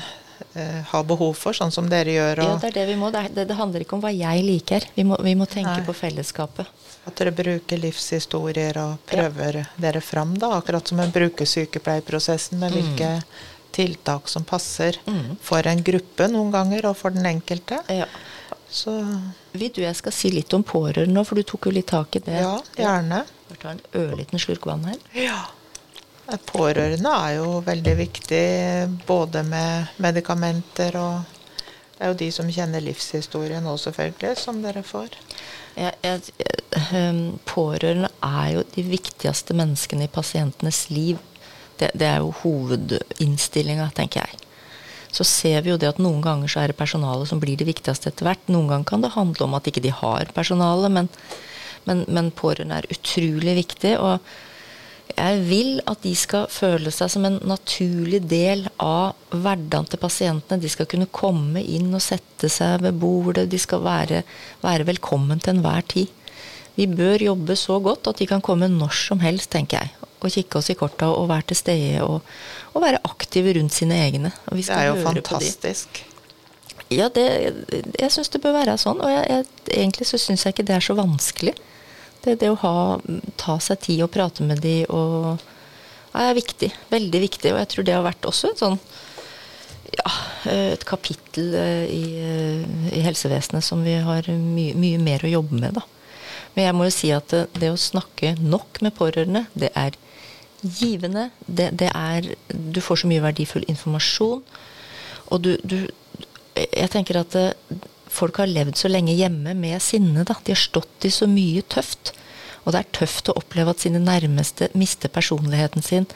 har behov for, sånn som dere gjør. ja, det er det vi må. Det, det, handler ikke om hva jeg liker. Vi må, vi må tenke Nei. på fellesskapet. At dere bruker livshistorier og prøver ja. dere fram, da, akkurat som en brukersykepleierprosessen med mm. hvilke tiltak som passer mm. for en gruppe noen ganger, og for den enkelte. Ja. Så Vil du jeg skal si litt om pårørende nå, for du tok jo litt tak i det. Ja, gjerne. Jeg tar en ørliten slurk vann her. Ja. Pårørende er jo veldig viktig både med medikamenter og Det er jo de som kjenner livshistorien òg, selvfølgelig, som dere får. Jeg, jeg, ehm, pårørende er jo de viktigste menneskene i pasientenes liv det, det er jo hovedinnstillinga, tenker jeg. Så ser vi jo det at noen ganger så er det personalet som blir det viktigste etter hvert. Noen ganger kan det handle om at ikke de har personale, men, men, men pårørende er utrolig viktig. Og jeg vil at de skal føle seg som en naturlig del av hverdagen til pasientene. De skal kunne komme inn og sette seg ved bordet. De skal være, være velkommen til enhver tid. Vi bør jobbe så godt at de kan komme når som helst, tenker jeg og kikke oss i korta og være til stede og, og være aktive rundt sine egne. det er jo fantastisk. Ja, det, jeg syns det bør være sånn. Og jeg, jeg, egentlig så syns jeg ikke det er så vanskelig. Det, det å ha, ta seg tid og prate med de og er viktig. Veldig viktig. Og jeg tror det har vært også et sånn ja, et kapittel eh, i, eh, i helsevesenet som vi har mye, mye mer å jobbe med, da. Men jeg må jo si at det, det å snakke nok med pårørende, det er givende. Det, det, er Du får så mye verdifull informasjon. Og du, du Jeg tenker at det, eh, folk har levd så lenge hjemme med sinne. Da. De har stått i så mye tøft. Og det er tøft å oppleve at sine nærmeste mister personligheten sin.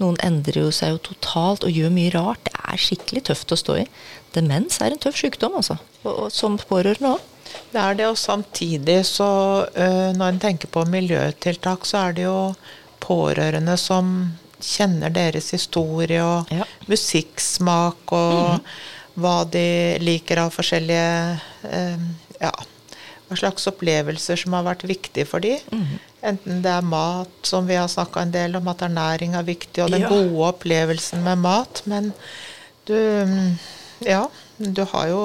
Noen endrer jo seg jo totalt og gjør mye rart. Det er skikkelig tøft å stå i. Demens er en tøff sykdom, altså. Og, og som pårørende òg. Det er det, og samtidig så øh, når en tenker på miljøtiltak, så er det jo pårørende som kjenner deres historie og ja. musikksmak og mm. Hva de liker av forskjellige eh, Ja, hva slags opplevelser som har vært viktige for dem. Mm. Enten det er mat, som vi har snakka en del om, at ernæring er viktig, og den ja. gode opplevelsen med mat. Men du Ja, du har jo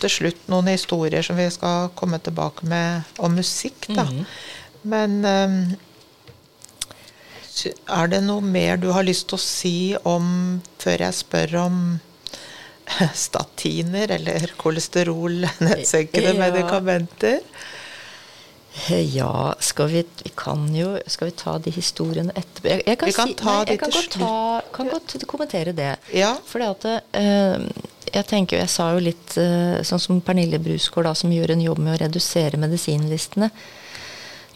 til slutt noen historier som vi skal komme tilbake med om musikk, da. Mm. Men um, er det noe mer du har lyst til å si om, før jeg spør om statiner eller kolesterolnedsenkende ja. medikamenter? Ja, skal vi, vi, kan jo Skal vi ta de historiene etterpå? Jeg, jeg kan, vi kan si, ta nei, de jeg kan, godt, ta, kan godt kommentere det. Ja. For at uh, jeg tenker, jeg sa jo litt uh, sånn som Pernille Brusgaard, som gjør en jobb med å redusere medisinlistene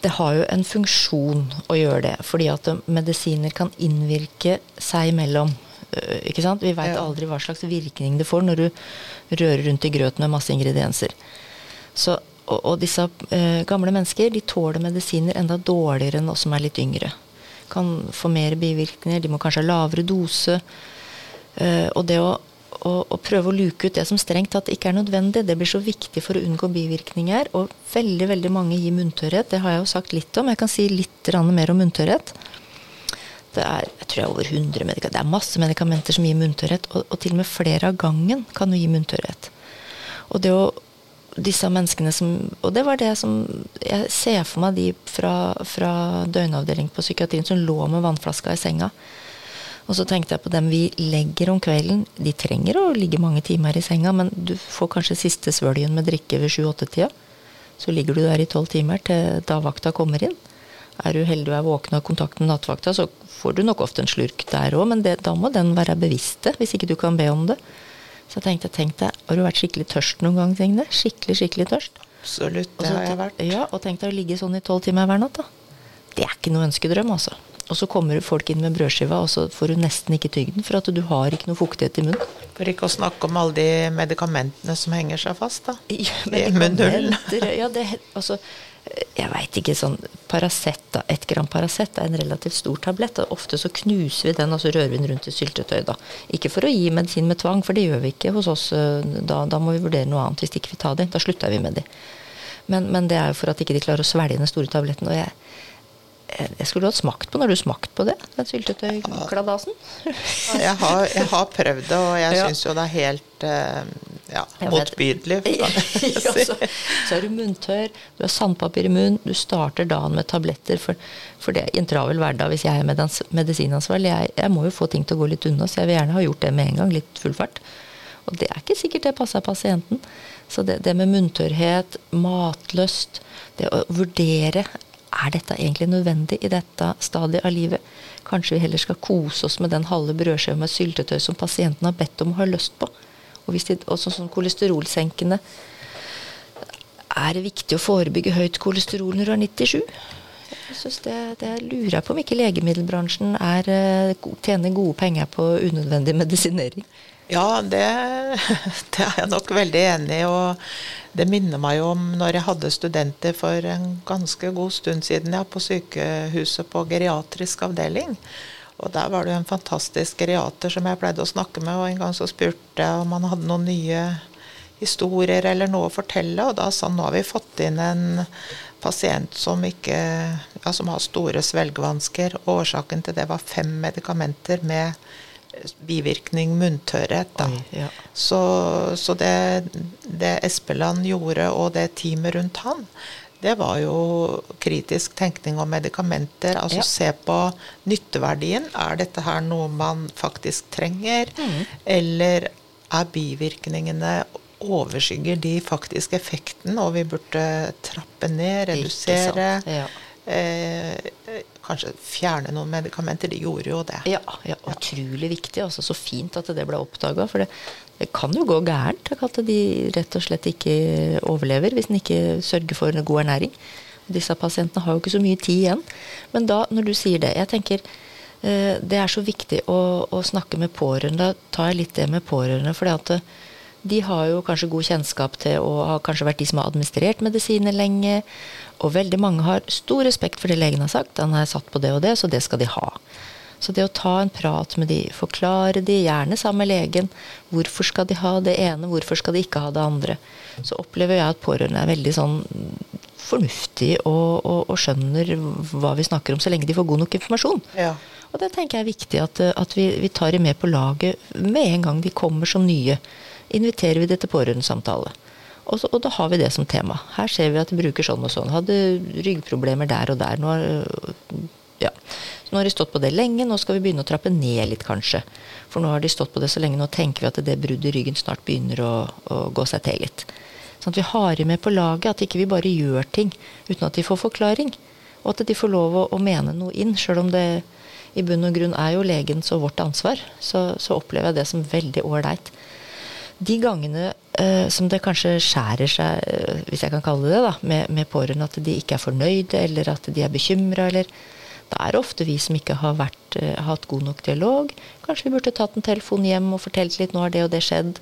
det har jo en funksjon å gjøre det. Fordi at medisiner kan innvirke seg imellom. Øh, ikke sant? Vi veit ja. aldri hva slags virkning det får når du rører rundt i grøt med masse ingredienser. Så, og, og, disse eh, gamle mennesker de tåler medisiner enda dårligere enn oss som er litt yngre. Kan få mer bivirkninger, de må kanskje ha lavere dose. Eh, og det å å, å, prøve å luke ut det som strengt tatt ikke er nødvendig. Det blir så viktig for å unngå bivirkninger. Og veldig veldig mange gir munntørrhet. Det har jeg jo sagt litt om. Jeg kan si litt mer om munntørrhet. Det er jeg tror det er over 100 medikamenter. Det er masse medikamenter som gir munntørrhet. Og, og, til og med flere av gangen kan jo gi munntørrhet. Og det å disse menneskene som Og det var det som Jeg ser for meg de fra, fra døgnavdeling på psykiatrien som lå med vannflaska i senga. Og så tenkte jeg på dem vi legger om kvelden. De trenger å ligge mange timer i senga, men du får kanskje siste svølgen med drikke ved sju-åtte-tida. Så ligger du der i tolv timer til dagvakta kommer inn. Er du heldig og er våken og har kontakt med nattvakta, så får du nok ofte en slurk der òg, men det, da må den være bevisst hvis ikke du kan be om det. Så jeg tenkte, tenk deg, har du vært skikkelig tørst noen gang, Signe? Skikkelig, skikkelig tørst? Absolutt, det har jeg vært. Ja, Og tenk deg å ligge sånn i tolv timer hver natt, da. Det er ikke noe ønskedrøm, altså. Og så kommer folk inn med brødskiva, og så får du nesten ikke tygd den, for at du har ikke noe fuktighet i munnen. For ikke å snakke om alle de medikamentene som henger seg fast, da. Ja, I munnhulen. Ja, det, altså, jeg veit ikke sånn Paracet. Ett gram Paracet er en relativt stor tablett. og Ofte så knuser vi den og så rører vi den rundt i syltetøy. da. Ikke for å gi medisin med tvang, for det gjør vi ikke hos oss. Da, da må vi vurdere noe annet hvis de ikke vil ta det. Da slutter vi med de. Men, men det er jo for at ikke de klarer å svelge den store tabletten. og jeg jeg jeg skulle hatt smakt på Har du smakt på det? Den syltetøykladasen? Jeg har, jeg har prøvd det, og jeg Ja. syns jo det er helt eh, ja, motbydelig. ja, så, så er du munntørr, du har sandpapir i munnen, du starter dagen med tabletter. For, for det er en travel hverdag, hvis jeg er medans- medisinansvarlig, jeg, jeg må jo få ting til å gå litt unna, så jeg vil gjerne ha gjort det med en gang, litt full fart. Og det er ikke sikkert det passer pasienten. Så det, det med munntørrhet, matlyst, det å vurdere er dette egentlig nødvendig i dette stadiet av livet. Kanskje vi heller skal kose oss med den halve brødskiva med syltetøy som pasienten har bedt om å ha lyst på. Og hvis de, også sånn kolesterolsenkende Er det viktig å forebygge høyt kolesterol når du er 97? Jeg synes det, det lurer jeg på om ikke legemiddelbransjen er, eh, tjener gode penger på unødvendig medisinering. Ja, det, det er jeg nok veldig enig i. Og det minner meg om når jeg hadde studenter for en ganske god stund siden ja, på sykehuset på geriatrisk avdeling. Og der var det jo en fantastisk geriater som jeg pleide å snakke med, og en gang så spurte jeg om han hadde noen nye historier eller noe å fortelle, og da sa han nå har vi fått inn en pasient som ikke ja, som har store svelgevansker. Årsaken til det var fem medikamenter med bivirkning munntørrhet. Da. Oi, ja. Så, så det, det Espeland gjorde, og det teamet rundt han, det var jo kritisk tenkning om medikamenter. Altså Ja. se på nytteverdien. Er dette her noe man faktisk trenger? Eller er bivirkningene overskygger de faktiske effekten, og vi burde trappe ned, Ikke redusere? sant, ja. Eh, kanskje fjerne noen medikamenter. De gjorde jo det. Ja, ja, utrolig viktig. Altså, så fint at det ble oppdaga. For det, det kan jo gå gærent. At de rett og slett ikke overlever hvis en ikke sørger for en god ernæring. Disse pasientene har jo ikke så mye tid igjen. Men da, når du sier det Jeg tenker eh, det er så viktig å, å snakke med pårørende. Da tar jeg litt det med pårørende. fordi at eh, de har jo kanskje god kjennskap til og har kanskje vært de som har administrert medisiner lenge. Og veldig mange har stor respekt for det legen har sagt. Han er satt på det og det, så det skal de ha. Så det å ta en prat med de, forklare de, gjerne sammen med legen, hvorfor skal de ha det ene, hvorfor skal de ikke ha det andre, så opplever jeg at pårørende er veldig sånn fornuftig og, og, og skjønner hva vi snakker om, så lenge de får god nok informasjon. Ja. Og det tenker jeg er viktig at, at vi, vi tar dem med på laget med en gang de kommer som nye. Inviterer vi det til pårørendesamtale. Og, og da har vi det som tema. Her ser vi at de bruker sånn og sånn. Hadde ryggproblemer der og der. Nå har, øh, ja. Nå har de stått på det lenge, nå skal vi begynne å trappe ned litt, kanskje. For nå har de stått på det så lenge, nå tenker vi at det bruddet i ryggen snart begynner å, å gå seg til litt. Sånn at vi har dem med på laget, at ikke vi bare gjør ting uten at de får forklaring. Og at de får lov å, å mene noe inn, sjøl om det i bunn og grunn er jo legens og vårt ansvar. Så, så opplever jeg det som veldig ålreit. De gangene eh, som det kanskje skjærer seg, eh, hvis jeg kan kalle det det, med, med pårørende, at de ikke er fornøyde, eller at de er bekymra, eller Da er det ofte vi som ikke har vært, eh, hatt god nok dialog. Kanskje vi burde tatt en telefon hjem og fortalt litt 'nå har det og det skjedd'.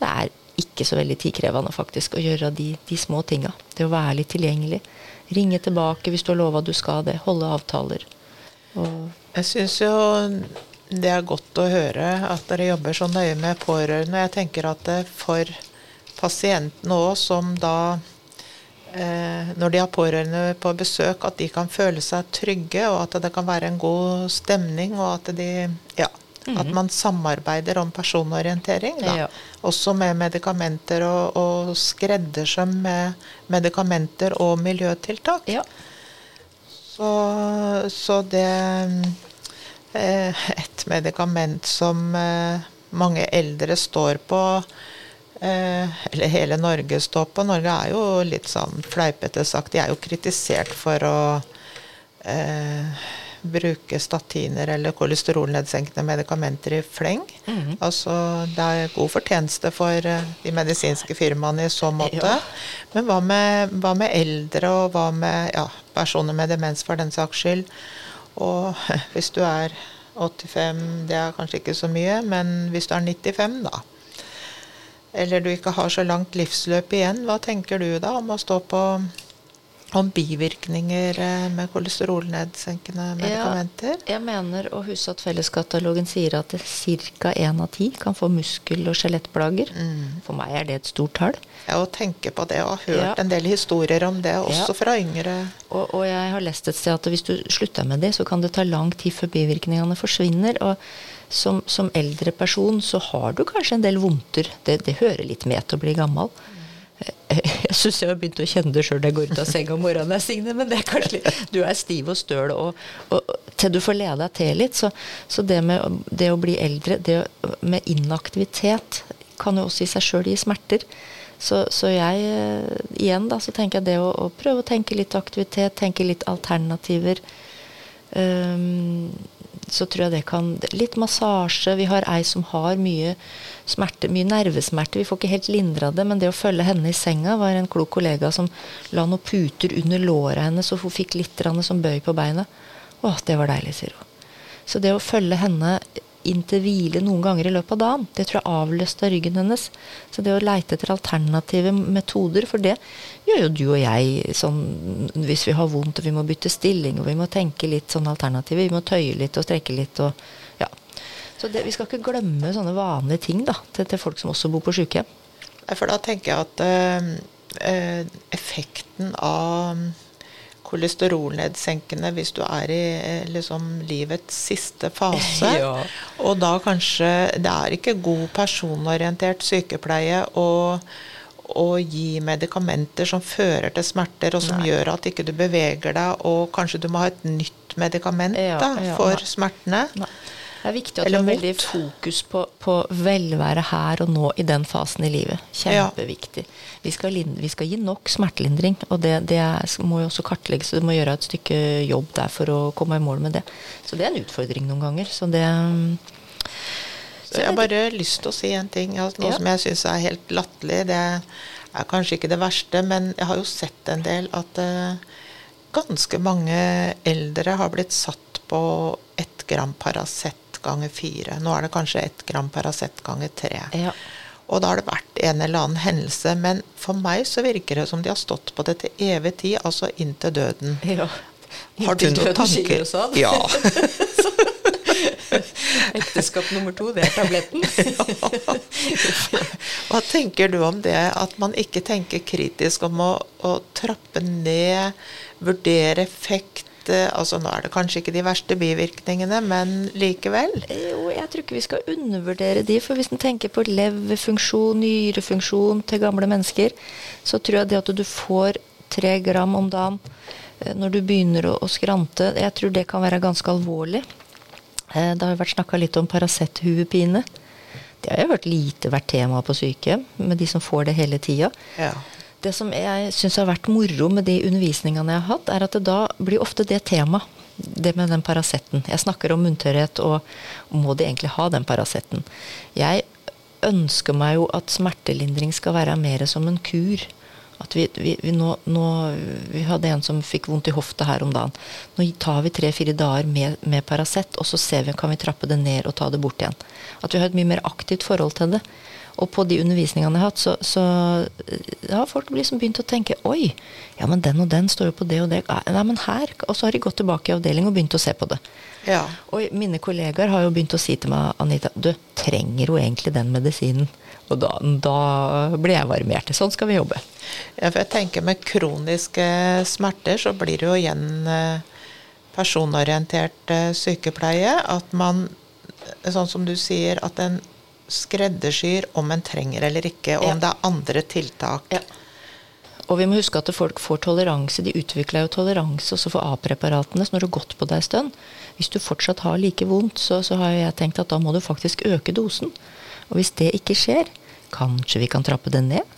Det er ikke så veldig tidkrevende faktisk å gjøre de, de små tinga. Det å være litt tilgjengelig. Ringe tilbake hvis du har lova du skal det. Holde avtaler. Og Jeg syns jo det er godt å høre at dere jobber så nøye med pårørende. Jeg tenker at for pasientene òg, som da eh, Når de har pårørende på besøk, at de kan føle seg trygge, og at det kan være en god stemning, og at de Ja. At man samarbeider om personorientering. Ja. Også med medikamenter og, og skreddersøm med medikamenter og miljøtiltak. ja. Så, så det eh, Et medikament som eh, mange eldre står på, eh, eller hele Norge står på Norge er jo litt sånn fleipete sagt, de er jo kritisert for å eh, bruke statiner eller kolesterolnedsenkende medikamenter i fleng. Mhm. Altså, det er god fortjeneste for eh, de medisinske firmaene i så måte. Ja. Men hva med, hva med eldre, og hva med ja, personer med demens for den saks skyld? Og hvis du er 85, det er kanskje ikke så mye, men hvis du er 95, da. Eller du ikke har så langt livsløp igjen, hva tenker du da om å stå på om bivirkninger eh, med kolesterolnedsenkende medikamenter? Ja, jeg mener å huske at Felleskatalogen sier at ca. én av ti kan få muskel- og skjelettplager. Mm. For meg er det et stort tall. Ja, å tenke på det, og har hørt ja. en del historier om det, også ja. fra yngre. Og, og, jeg har lest et sted at hvis du slutter med det, så kan det ta lang tid før bivirkningene forsvinner. og som, som eldre person så har du kanskje en del vondter. Det, det hører litt med til å bli gammel. Jeg syns jeg har begynt å kjenne det sjøl når jeg går ut av senga om morgenen, Signe, men det er kanskje litt, du er stiv og støl, og, og, til du får lede deg til litt. Så, så det med det å bli eldre, det med inaktivitet, kan jo også i seg sjøl gi smerter. Så, så, jeg igjen da, så tenker jeg det å, å, prøve å tenke litt aktivitet, tenke litt alternativer. Um, så tror jeg det kan Litt massasje. Vi har ei som har mye smerte, mye nervesmerte. Vi får ikke helt lindra det, men det å følge henne i senga var en klok kollega som la noen puter under låra hennes, så hun fikk litt som bøy på beinet. Å, det var deilig, sier hun. Så det å følge henne inn til hvile noen ganger i løpet av dagen. Det tror jeg avløste ryggen hennes. Så det å leite etter alternative metoder, for det gjør jo du og jeg sånn hvis vi har vondt og vi må bytte stilling og vi må tenke litt sånn alternativer. Vi må tøye litt og strekke litt og ja. Så det, vi skal ikke glemme sånne vanlige ting da, til, til folk som også bor på sykehjem. For da tenker jeg at øh, effekten av kolesterolnedsenkende hvis du er i eh, liksom, livets siste fase. ja. Og da kanskje Det er ikke god personorientert sykepleie å, å gi medikamenter som fører til smerter, og som Nei. gjør at ikke du beveger deg, og kanskje du må ha et nytt medikament ja, da, for ja. smertene. Nei. Det er viktig at du har veldig fokus på, på, velvære her og nå i den fasen i livet. Kjempeviktig. Vi skal, vi skal gi nok smertelindring, og det, det er, må jo også kartlegges. Så du må gjøre et stykke jobb der for å komme i mål med det. Så det er en utfordring noen ganger. Så det så jeg har bare lyst til å si en ting. Altså, noe ja. som jeg syns er helt latterlig. Det er kanskje ikke det verste, men jeg har jo sett en del at uh, ganske mange eldre har blitt satt på ett gram Paracet ganger fire. Nå er det kanskje ett gram Paracet ganger tre. Ja. Og da har det vært en eller annen hendelse. Men for meg så virker det som de har stått på det til evig tid, altså inntil døden. Ja. Har du noen tanker? Ja. Ekteskap nummer to, det er tabletten. Hva tenker du om det, at man ikke tenker kritisk om å, å trappe ned, vurdere effekt, altså Nå er det kanskje ikke de verste bivirkningene, men likevel? Jo, jeg tror ikke vi skal undervurdere de. For hvis en tenker på leverfunksjon, nyrefunksjon til gamle mennesker, så tror jeg det at du får tre gram om dagen eh, når du begynner å, skrante, jeg tror det kan være ganske alvorlig. Eh, det har jo vært snakka litt om Paracet-huepine. Det har jo hørt lite vært tema på sykehjem, med de som får det hele tida. Ja. Det som jeg syns har vært moro med de undervisningene jeg har hatt, er at det da blir ofte det tema. Det med den Paraceten. Jeg snakker om munntørrhet, og må de egentlig ha den Paraceten? Jeg ønsker meg jo at smertelindring skal være mer som en kur. At vi, vi, vi, nå, nå, vi hadde en som fikk vondt i hofta her om dagen. Nå tar vi tre-fire dager med, med Paracet, og så ser vi kan vi trappe det ned og ta det bort igjen. At vi har et mye mer aktivt forhold til det. Og på de undervisningene jeg har hatt, så, så har folk liksom begynt å tenke Oi, ja, men den og den står jo på det og det. Nei, men her. Og så har de gått tilbake i avdeling og begynt å se på det. Ja. Og mine kollegaer har jo begynt å si til meg, Anita, du trenger jo egentlig den medisinen. Og da, da blir jeg varmert. Sånn skal vi jobbe. Ja, for jeg tenker med kroniske smerter så blir det jo igjen eh, personorientert eh, sykepleie. At man, sånn som du sier, at en skreddersyr om en trenger eller ikke, og om det er andre tiltak. Ja. Og vi må huske at folk får toleranse. De utvikler jo toleranse også for A-preparatene. Så når du har gått på deg en stund, hvis du fortsatt har like vondt, så, så, har jeg tenkt at da må du faktisk øke dosen. Og hvis det ikke skjer, kanskje vi kan trappe den ned?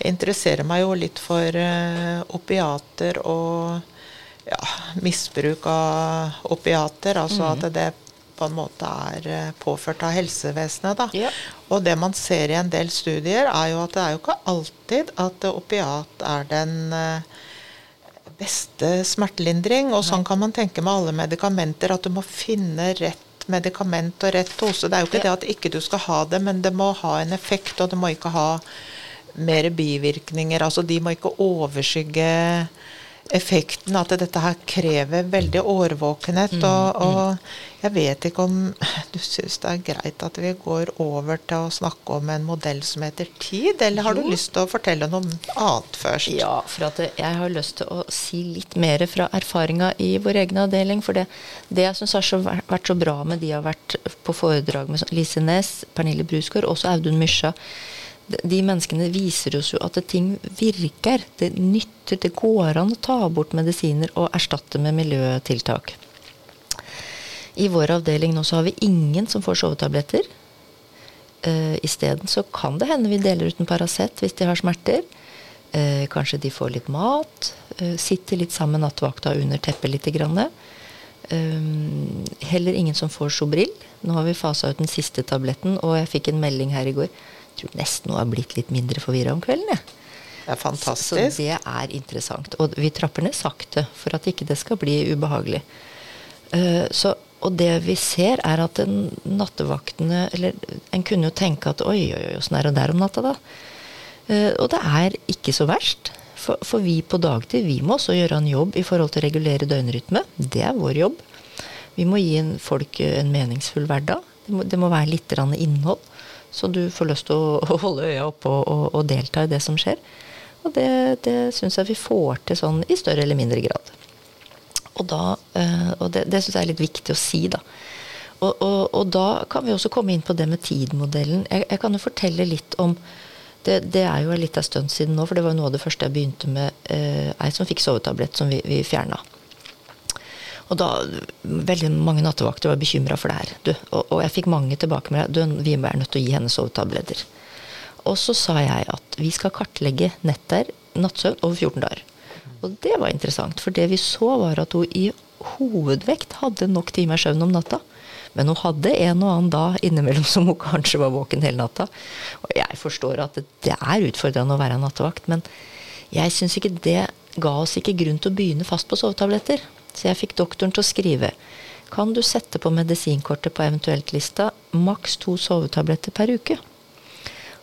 Jeg interesserer meg jo litt for uh, opiater og ja, misbruk av opiater. Altså mm. at det på en måte er eh, påført av helsevesenet. Da. Ja. Og det man ser i en del studier, er jo at det er jo ikke alltid at opiat er den eh, beste smertelindring. Og sånn kan man tenke med alle medikamenter, at du må finne rett medikament og rett dose. Det er jo ikke det at ikke du skal ha det, men det må ha en effekt, og det må ikke ha mer bivirkninger. Altså de må ikke overskygge effekten. At dette her krever veldig årvåkenhet. Mm, og, mm. og jeg vet ikke om du syns det er greit at vi går over til å snakke om en modell som heter tid, eller har jo. du lyst til å fortelle noe annet først? Ja, for at jeg har lyst til å si litt mer fra erfaringa i vår egen avdeling. For det, det jeg syns har vært så bra med de har vært på foredrag med Lise Næss, Pernille Brusgaard, også Audun Mysja de menneskene viser oss jo at ting virker. Det nytter. Det går an å ta bort medisiner og erstatte med miljøtiltak. I vår avdeling nå så har vi ingen som får sovetabletter. Uh, Isteden så kan det hende vi deler ut en Paracet hvis de har smerter. Uh, kanskje de får litt mat. Uh, sitter litt sammen nattevakta under teppet lite grann. Um, heller ingen som får Sobril. Nå har vi fasa ut den siste tabletten, og jeg fikk en melding her i går tror nesten hun har blitt litt mindre forvirra om kvelden. Ja. Det er fantastisk. Så, så, det er interessant. Og vi trapper ned sakte for at ikke det skal bli ubehagelig. Uh, så, og det vi ser, er at nattevaktene Eller en kunne jo tenke at oi, oi, oi, åssen er det der om natta, da? Uh, og det er ikke så verst. For, for, vi på dagtid vi må også gjøre en jobb i forhold til å regulere døgnrytme. Det er vår jobb. Vi må gi folk en meningsfull hverdag. Det må, det må være litt innhold. Så du får lyst til å holde øya oppe og, og, og, delta i det som skjer. Og det, det syns jeg vi får til sånn i større eller mindre grad. Og, da, eh, og det, det syns jeg er litt viktig å si, da. Og, og, og, da kan vi også komme inn på det med tid-modellen. Jeg, jeg, kan jo fortelle litt om det, det er jo litt av stund siden nå, for det var jo noe av det første jeg begynte med. Eh, som fikk sovetablett som vi, vi fjerna. Og da, Veldig mange nattevakter var bekymra for det her. Du, og, og, jeg fikk mange tilbake med det. Vi er nødt til å gi henne sovetabletter. Og så sa jeg at vi skal kartlegge netter, nattsøvn, over 14 dager. Og det var interessant, for det vi så, var at hun i hovedvekt hadde nok timer søvn om natta. Men hun hadde en og annen da innimellom som hun kanskje var våken hele natta. Og jeg forstår at det er utfordrende å være nattevakt, men jeg syns ikke det ga oss ikke grunn til å begynne fast på sovetabletter. Så jeg fikk doktoren til å skrive kan du sette på medisinkortet på eventuelt-lista maks to sovetabletter per uke.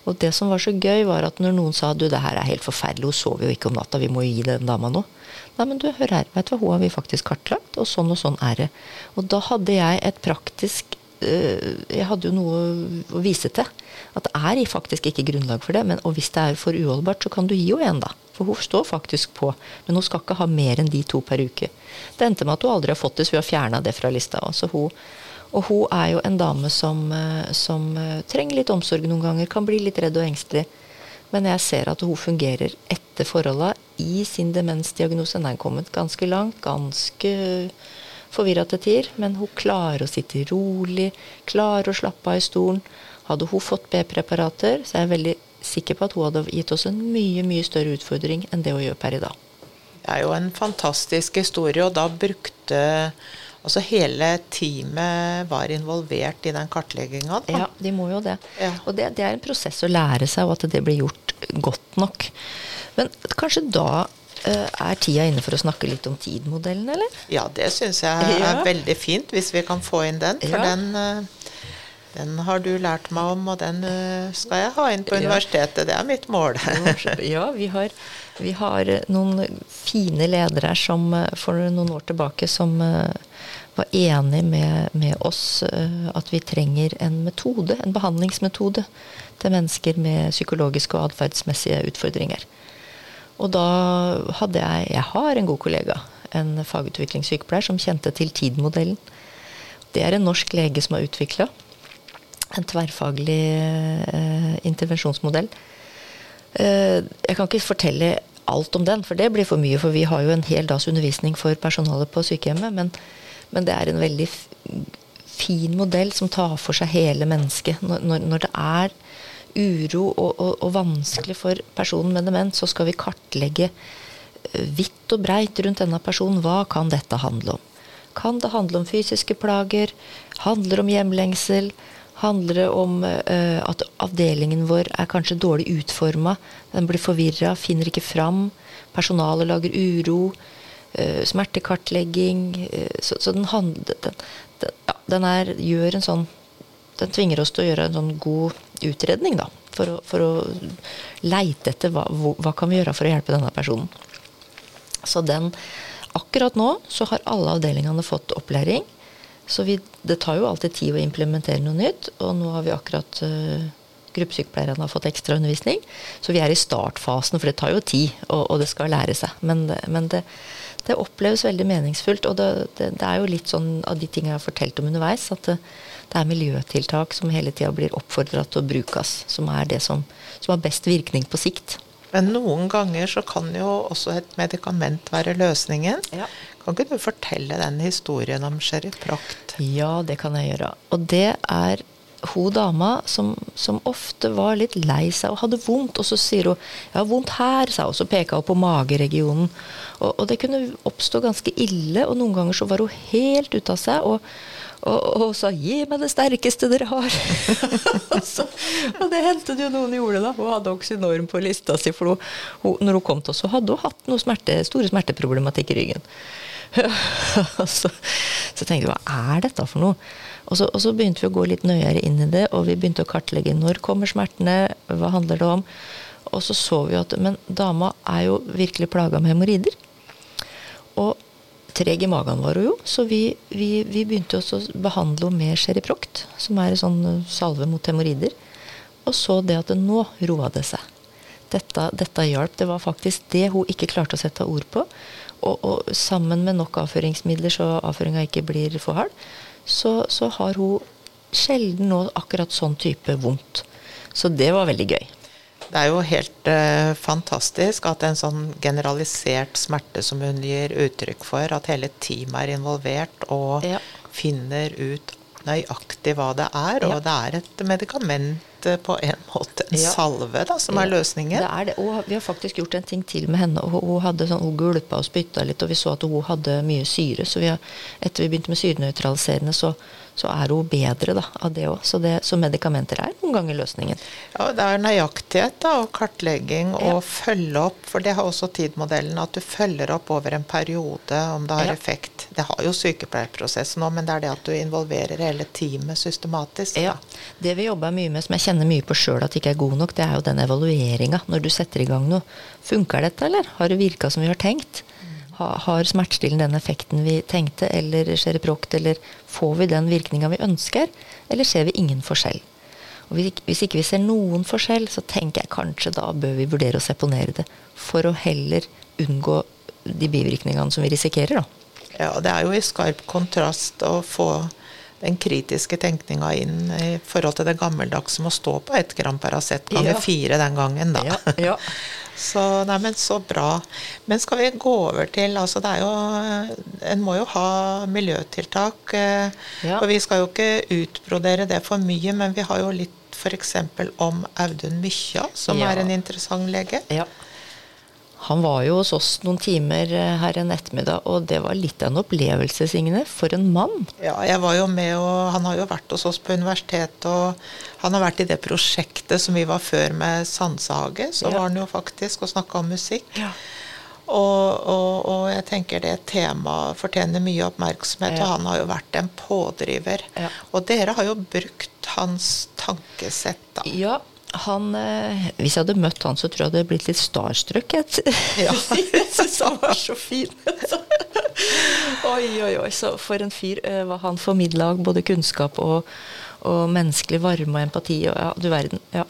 Og det som var så gøy, var at når noen sa du, det her er helt forferdelig, hun sover jo ikke om natta, vi må jo gi den dama noe. Nei, men du, hør her, vet du hva, hun har vi faktisk kartlagt, og sånn og sånn er det. Og da hadde jeg et praktisk øh, Jeg hadde jo noe å vise til. At det er faktisk ikke grunnlag for det. Men, og hvis det er for uholdbart, så kan du gi henne en, da. For hun står faktisk på. Men hun skal ikke ha mer enn de to per uke. Det endte med at hun aldri har fått det, så vi har fjerna det fra lista. Også hun, og hun er jo en dame som, eh, som, eh, trenger litt omsorg noen ganger. Kan bli litt redd og engstelig. Men jeg ser at hun fungerer etter forholda i sin demensdiagnose. Den er kommet ganske langt. Ganske forvirra til tider. Men hun klarer å sitte rolig, klarer å slappe av i stolen. Hadde hun fått B-preparater, så er jeg veldig sikker på at hun hadde gitt oss en mye, mye større utfordring enn det hun gjør per i dag. Det er jo en fantastisk historie, og da brukte Altså hele teamet var involvert i den kartlegginga? Ja, de må jo det. Ja. Og det, det, er en prosess å lære seg, og at det blir gjort godt nok. Men kanskje da uh, er tida inne for å snakke litt om TID-modellen, eller? Ja, det syns jeg er ja. veldig fint, hvis vi kan få inn den. For ja. den uh, den har du lært meg om, og den eh, skal jeg ha inn på universitetet. Det er mitt mål. ja, vi har, vi har, noen fine ledere som eh, for noen år tilbake som eh, var enig med, med oss at vi trenger en metode, en behandlingsmetode til mennesker med psykologiske og atferdsmessige utfordringer. Og da hadde jeg Jeg har en god kollega, en fagutviklingssykepleier, som kjente til TID-modellen. Det er en norsk lege som har utvikla en tverrfaglig eh, intervensjonsmodell. Eh, jeg kan ikke fortelle alt om den, for det blir for mye. For vi har jo en hel dags undervisning for personalet på sykehjemmet. Men, men det er en veldig fin modell som tar for seg hele mennesket. Når, når det er uro og, og, og, vanskelig for personen med demens, så skal vi kartlegge eh, vidt og breit rundt denne personen. Hva kan dette handle om? Kan det handle om fysiske plager? Handler om hjemlengsel? Handler det om uh, at avdelingen vår er kanskje dårlig utforma. Den blir forvirra, finner ikke fram. Personalet lager uro. eh, smertekartlegging. eh, så, så den handler den, den, den er, gjør en sånn Den tvinger oss til å gjøre en sånn god utredning, da. For å, for å leite etter hva, hva kan vi gjøre for å hjelpe denne personen. Så den Akkurat nå så har alle avdelingene fått opplæring. Så vi, det tar jo alltid tid å implementere noe nytt, og nå har vi akkurat uh, Gruppesykepleierne har fått ekstra undervisning. Så vi er i startfasen, for det tar jo tid, og, og det skal lære seg. Men, men det, det oppleves veldig meningsfullt, og det, det, det er jo litt sånn av de tingene jeg har fortalt om underveis, at det, det er miljøtiltak som hele tida blir oppfordra til å brukes, som er det som, som har best virkning på sikt. Men noen ganger så kan jo også et medikament være løsningen. Ja. Kan ikke du fortelle den historien om Cheriproct? Ja, det kan jeg gjøre. Og det er hun dama som, som ofte var litt lei seg og hadde vondt. Og så sier hun 'jeg har vondt her', sa hun. og Så peka hun på mageregionen. Og, og det kunne oppstå ganske ille, og noen ganger så var hun helt ute av seg. og og, og sa 'gi meg det sterkeste dere har'. så, og det hendte det jo noen gjorde, da. Hun hadde oksynorm på lista si. For hun, hun, når hun kom til oss, så hadde hun hatt smerte, store smerteproblematikk i ryggen. så, så tenkte vi hva er dette for noe? Og så, og så begynte vi å gå litt nøyere inn i det, og vi begynte å kartlegge når kommer smertene, hva handler det om? Og så så vi at men dama er jo virkelig plaga med hemoroider. Og treg i magen var hun jo, så vi, vi, vi begynte også å behandle henne med Cheriproct, som er en sånn salve mot hemoroider. Og så det at det nå roa det seg. Dette, dette hjalp. Det var faktisk det hun ikke klarte å sette ord på. Og, og sammen med nok avføringsmidler så avføringa ikke blir for hard, så, så har hun sjelden nå akkurat sånn type vondt. Så det var veldig gøy. Det er jo helt eh, fantastisk at en sånn generalisert smerte som hun gir uttrykk for, at hele teamet er involvert og Ja. finner ut nøyaktig hva det er. Og Ja. det er et medikament eh, på en måte, en Ja. salve, da, som er løsningen. Det er det. Og vi har faktisk gjort en ting til med henne. Hun, hadde sånn, hun gulpa og spytta litt, og vi så at hun hadde mye syre. Så vi har, etter vi begynte med syrenøytraliserende, så, så er hun bedre da, av det òg. Så, så medikamenter er noen ganger løsningen. Ja, det er nøyaktighet da, og kartlegging Ja. og følge opp. For det har også TID-modellen, at du følger opp over en periode om det har Ja. effekt. Det har jo sykepleierprosessen òg, men det er det at du involverer hele teamet systematisk. Ja, Det vi jobber mye med, som jeg kjenner mye på sjøl at ikke er god nok, det er jo den evalueringa når du setter i gang noe. Funker dette, eller? Har det virka som vi har tenkt? Ha, har smertestillende den effekten vi tenkte, eller skjer i prokt, eller får vi den virkninga vi ønsker, eller ser vi ingen forskjell? Og hvis ikke vi ser noen forskjell, så tenker jeg kanskje da bør vi vurdere å seponere det, for å heller unngå de bivirkningene som vi risikerer, da. Ja, det er jo i skarp kontrast å få den kritiske tenkninga inn i forhold til det gammeldagse med å stå på ett gram Paracet ganger Ja. fire den gangen, da. Ja, ja. Så, neimen, så bra. Men skal vi gå over til altså det er jo, En må jo ha miljøtiltak. eh. Og vi skal jo ikke utbrodere det for mye, men vi har jo litt f.eks. om Audun Mykja, som er en interessant lege. Ja. Han var jo hos oss noen timer eh, her en ettermiddag, og det var litt av en opplevelse, Signe. For en mann! Ja, jeg var jo med, og han har jo vært hos oss på universitetet, og han har vært i det prosjektet som vi var før med Sansehage. Så Ja. var han jo faktisk og snakka om musikk. Ja. Og, og, og jeg tenker det temaet fortjener mye oppmerksomhet, Ja. og han har jo vært en pådriver. Ja. Og dere har jo brukt hans tankesett, da. Ja, han eh, Hvis jeg hadde møtt han, så tror jeg det hadde blitt litt starstruck. Ja. jeg syns han var så fin. oi, oi, oi. Så for en fyr. eh, Hva han formidla av både kunnskap og, og menneskelig varme og empati. Og, ja, du verden. Ja.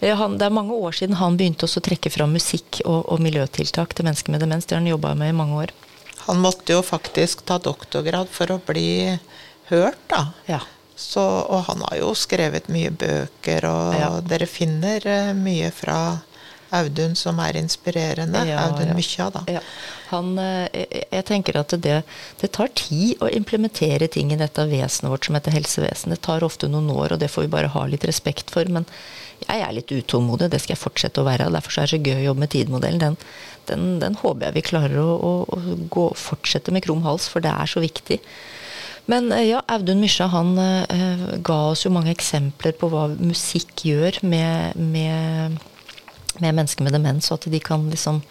Eh, Han, det er mange år siden han begynte også å trekke fram musikk og, og miljøtiltak til mennesker med demens. Det har han jobba med i mange år. Han måtte jo faktisk ta doktorgrad for å bli hørt, da. Ja. Så, og han har jo skrevet mye bøker, og Ja. dere finner eh, mye fra Audun som er inspirerende. Ja, Audun ja. Mykja, da. Ja. Han, eh, jeg, jeg tenker at det, det tar tid å implementere ting i dette vesenet vårt som heter helsevesen. Det tar ofte noen år, og det får vi bare ha litt respekt for. Men jeg er litt utålmodig, det skal jeg fortsette å være. og Derfor så er det så gøy å jobbe med TID-modellen. Den, den, den håper jeg vi klarer å, å, å gå, fortsette med krum hals, for det er så viktig. Men eh, ja, Audun Mysja han eh, ga oss jo mange eksempler på hva musikk gjør med, med, med mennesker med demens, og at de kan liksom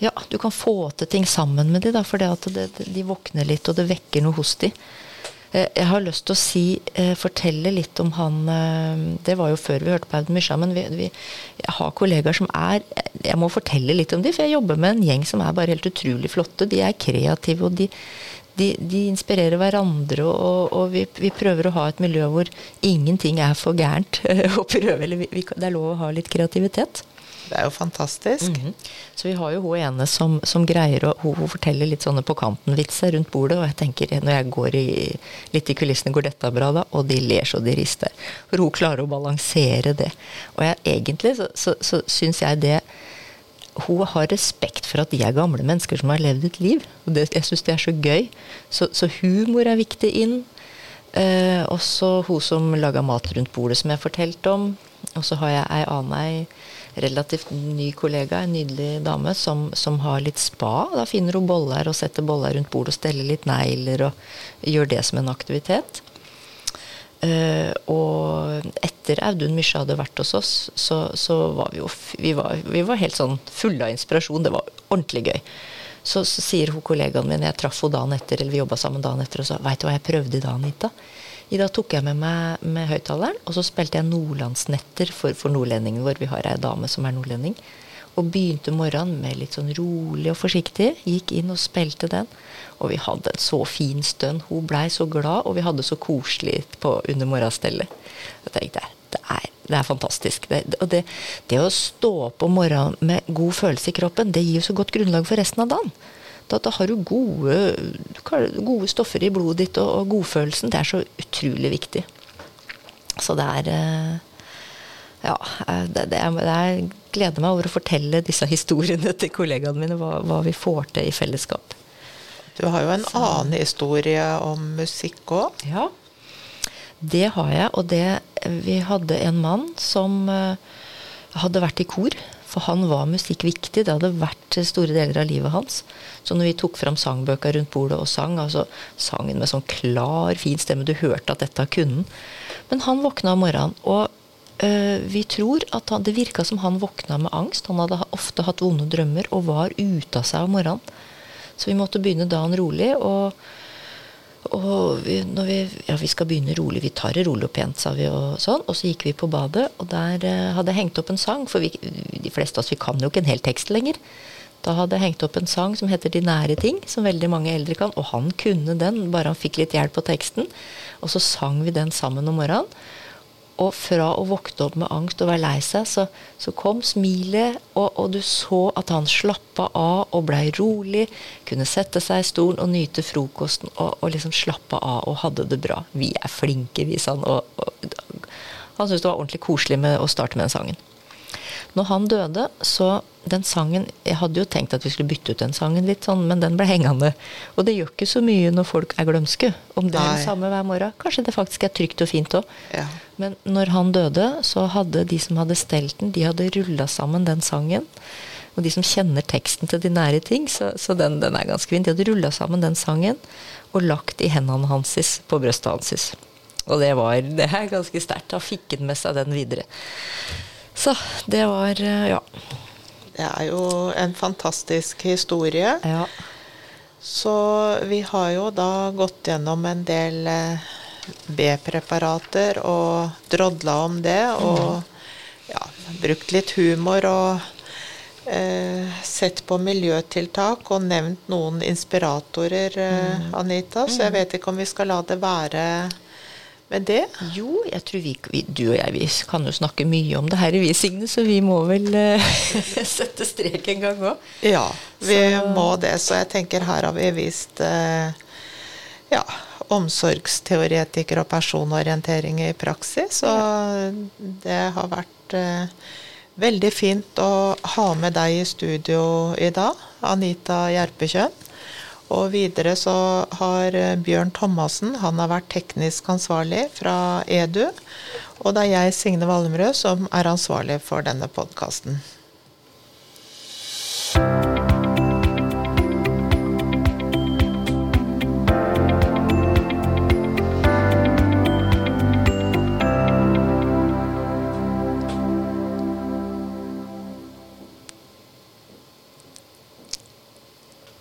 ja, du kan få til ting sammen med dem, da, for de våkner litt, og det vekker noe hos. Eh, jeg har lyst til å si, eh, fortelle litt om han eh, Det var jo før vi hørte på Audun Mysja, men vi, vi, jeg har kollegaer som er Jeg må fortelle litt om dem, for jeg jobber med en gjeng som er bare helt utrolig flotte. De er kreative, og de, de, de inspirerer hverandre, og, og vi, vi, prøver å ha et miljø hvor ingenting er for gærent å prøve. Eller vi, det er lov å ha litt kreativitet. Det er jo fantastisk. Mm -hmm. Så vi har jo hun ene som, som greier å hun, forteller litt sånne på kanten-vitser rundt bordet. Og jeg tenker, når jeg går i, litt i kulissene, går dette bra da? Og de ler så de rister. For hun klarer å balansere det. Og jeg, egentlig så, så, så syns jeg det hun har respekt for at de er gamle mennesker som har levd et liv. Og det, jeg syns det er så gøy. Så, så humor er viktig inn. Eh, også hun som laga mat rundt bordet, som jeg fortalte om. Og så har jeg ei annen ei relativt ny kollega, en nydelig dame, som, som, har litt spa. Da finner hun boller og setter boller rundt bordet og steller litt negler og gjør det som en aktivitet. Uh, og etter Audun Mysja hadde vært hos oss, så, så var vi jo vi var, vi var, helt sånn fulle av inspirasjon. Det var ordentlig gøy. Så, så sier hun kollegaen min, jeg traff henne dagen etter, eller vi jobba sammen dagen etter, og sa veit du hva jeg prøvde i dag, Anita? I dag tok jeg med meg med høyttaleren, og så spilte jeg nordlandsnetter for, for nordlendingen vår. Vi har ei dame som er nordlending. Og begynte morgenen med litt sånn rolig og forsiktig. Gikk inn og spilte den. Og vi hadde en så fin stund. Hun blei så glad, og vi hadde så koselig på under morgenstellet. Jeg tenkte det er, det er fantastisk. Det, og det, det å stå opp om morgenen med god følelse i kroppen, det gir jo så godt grunnlag for resten av dagen. Da, da har du gode, gode, stoffer i blodet ditt, og, og, godfølelsen. Det er så utrolig viktig. Så det er eh, Ja, eh, det, det er, jeg gleder meg over å fortelle disse historiene til kollegaene mine, hva, hva vi får til i fellesskap. Du har jo en Så. annen historie om musikk òg. Ja, det har jeg. Og det Vi hadde en mann som uh, hadde vært i kor for han var musikk viktig. Det hadde vært store deler av livet hans. Så når vi tok fram sangbøker rundt bordet og sang, altså sangen med sånn klar, fin stemme, du hørte at dette kunne han. Men han våkna om morgenen, og vi tror at han, det virka som han våkna med angst. Han hadde ofte hatt vonde drømmer og var ute av seg om morgenen. Så vi måtte begynne dagen rolig. og og vi, når vi, ja, vi skal begynne rolig, vi tar det rolig og pent, sa vi. Og sånn, og så gikk vi på badet, og der uh, hadde jeg hengt opp en sang. For vi, de fleste av oss vi kan jo ikke en hel tekst lenger. Da hadde jeg hengt opp en sang som heter 'De nære ting', som veldig mange eldre kan. Og han kunne den, bare han fikk litt hjelp på teksten. Og så sang vi den sammen om morgenen. Og fra å våkne opp med angst og være lei seg, så, så kom smilet, og, og, du så at han slappa av og blei rolig. Kunne sette seg i stolen og nyte frokosten og, og liksom slappa av og hadde det bra. Vi er flinke, vi, sa han. Og, og, han syntes det var ordentlig koselig med å starte med den sangen. Når han døde, så den sangen Jeg hadde jo tenkt at vi skulle bytte ut den sangen litt sånn, men den ble hengende. Og det gjør ikke så mye når folk er glømske. Om det er det samme hver morgen. Kanskje det faktisk er trygt og fint òg. Ja. Men når han døde, så hadde de som hadde stelt den, de hadde rulla sammen den sangen. Og de som kjenner teksten til de nære ting, så, så den, den, er ganske fin. De hadde rulla sammen den sangen og lagt i hendene hans på brøstet hans. Og det var det er ganske sterkt. Da fikk han med seg den videre. Så det var eh, ja. Det er jo en fantastisk historie. Ja. Så vi har jo da gått gjennom en del eh, B-preparater og drodla om det. Og ja, brukt litt humor og eh, sett på miljøtiltak og nevnt noen inspiratorer, eh, mm. Anita. Så jeg mm. vet ikke om vi skal la det være med det? Jo, jeg tror vi, vi, du og jeg vi kan jo snakke mye om det her i vi, Signe, så vi må vel uh, sette strek en gang òg. Ja, vi så. må det. Så jeg tenker her har vi vist uh, ja, omsorgsteoretiker og personorientering i praksis. Og det har vært uh, veldig fint å ha med deg i studio i dag, Anita Gjerpekjønn. Og videre så har eh, Bjørn Thomassen, han har vært teknisk ansvarlig fra EDU. Og det er jeg, Signe Valmrød, som er ansvarlig for denne podkasten.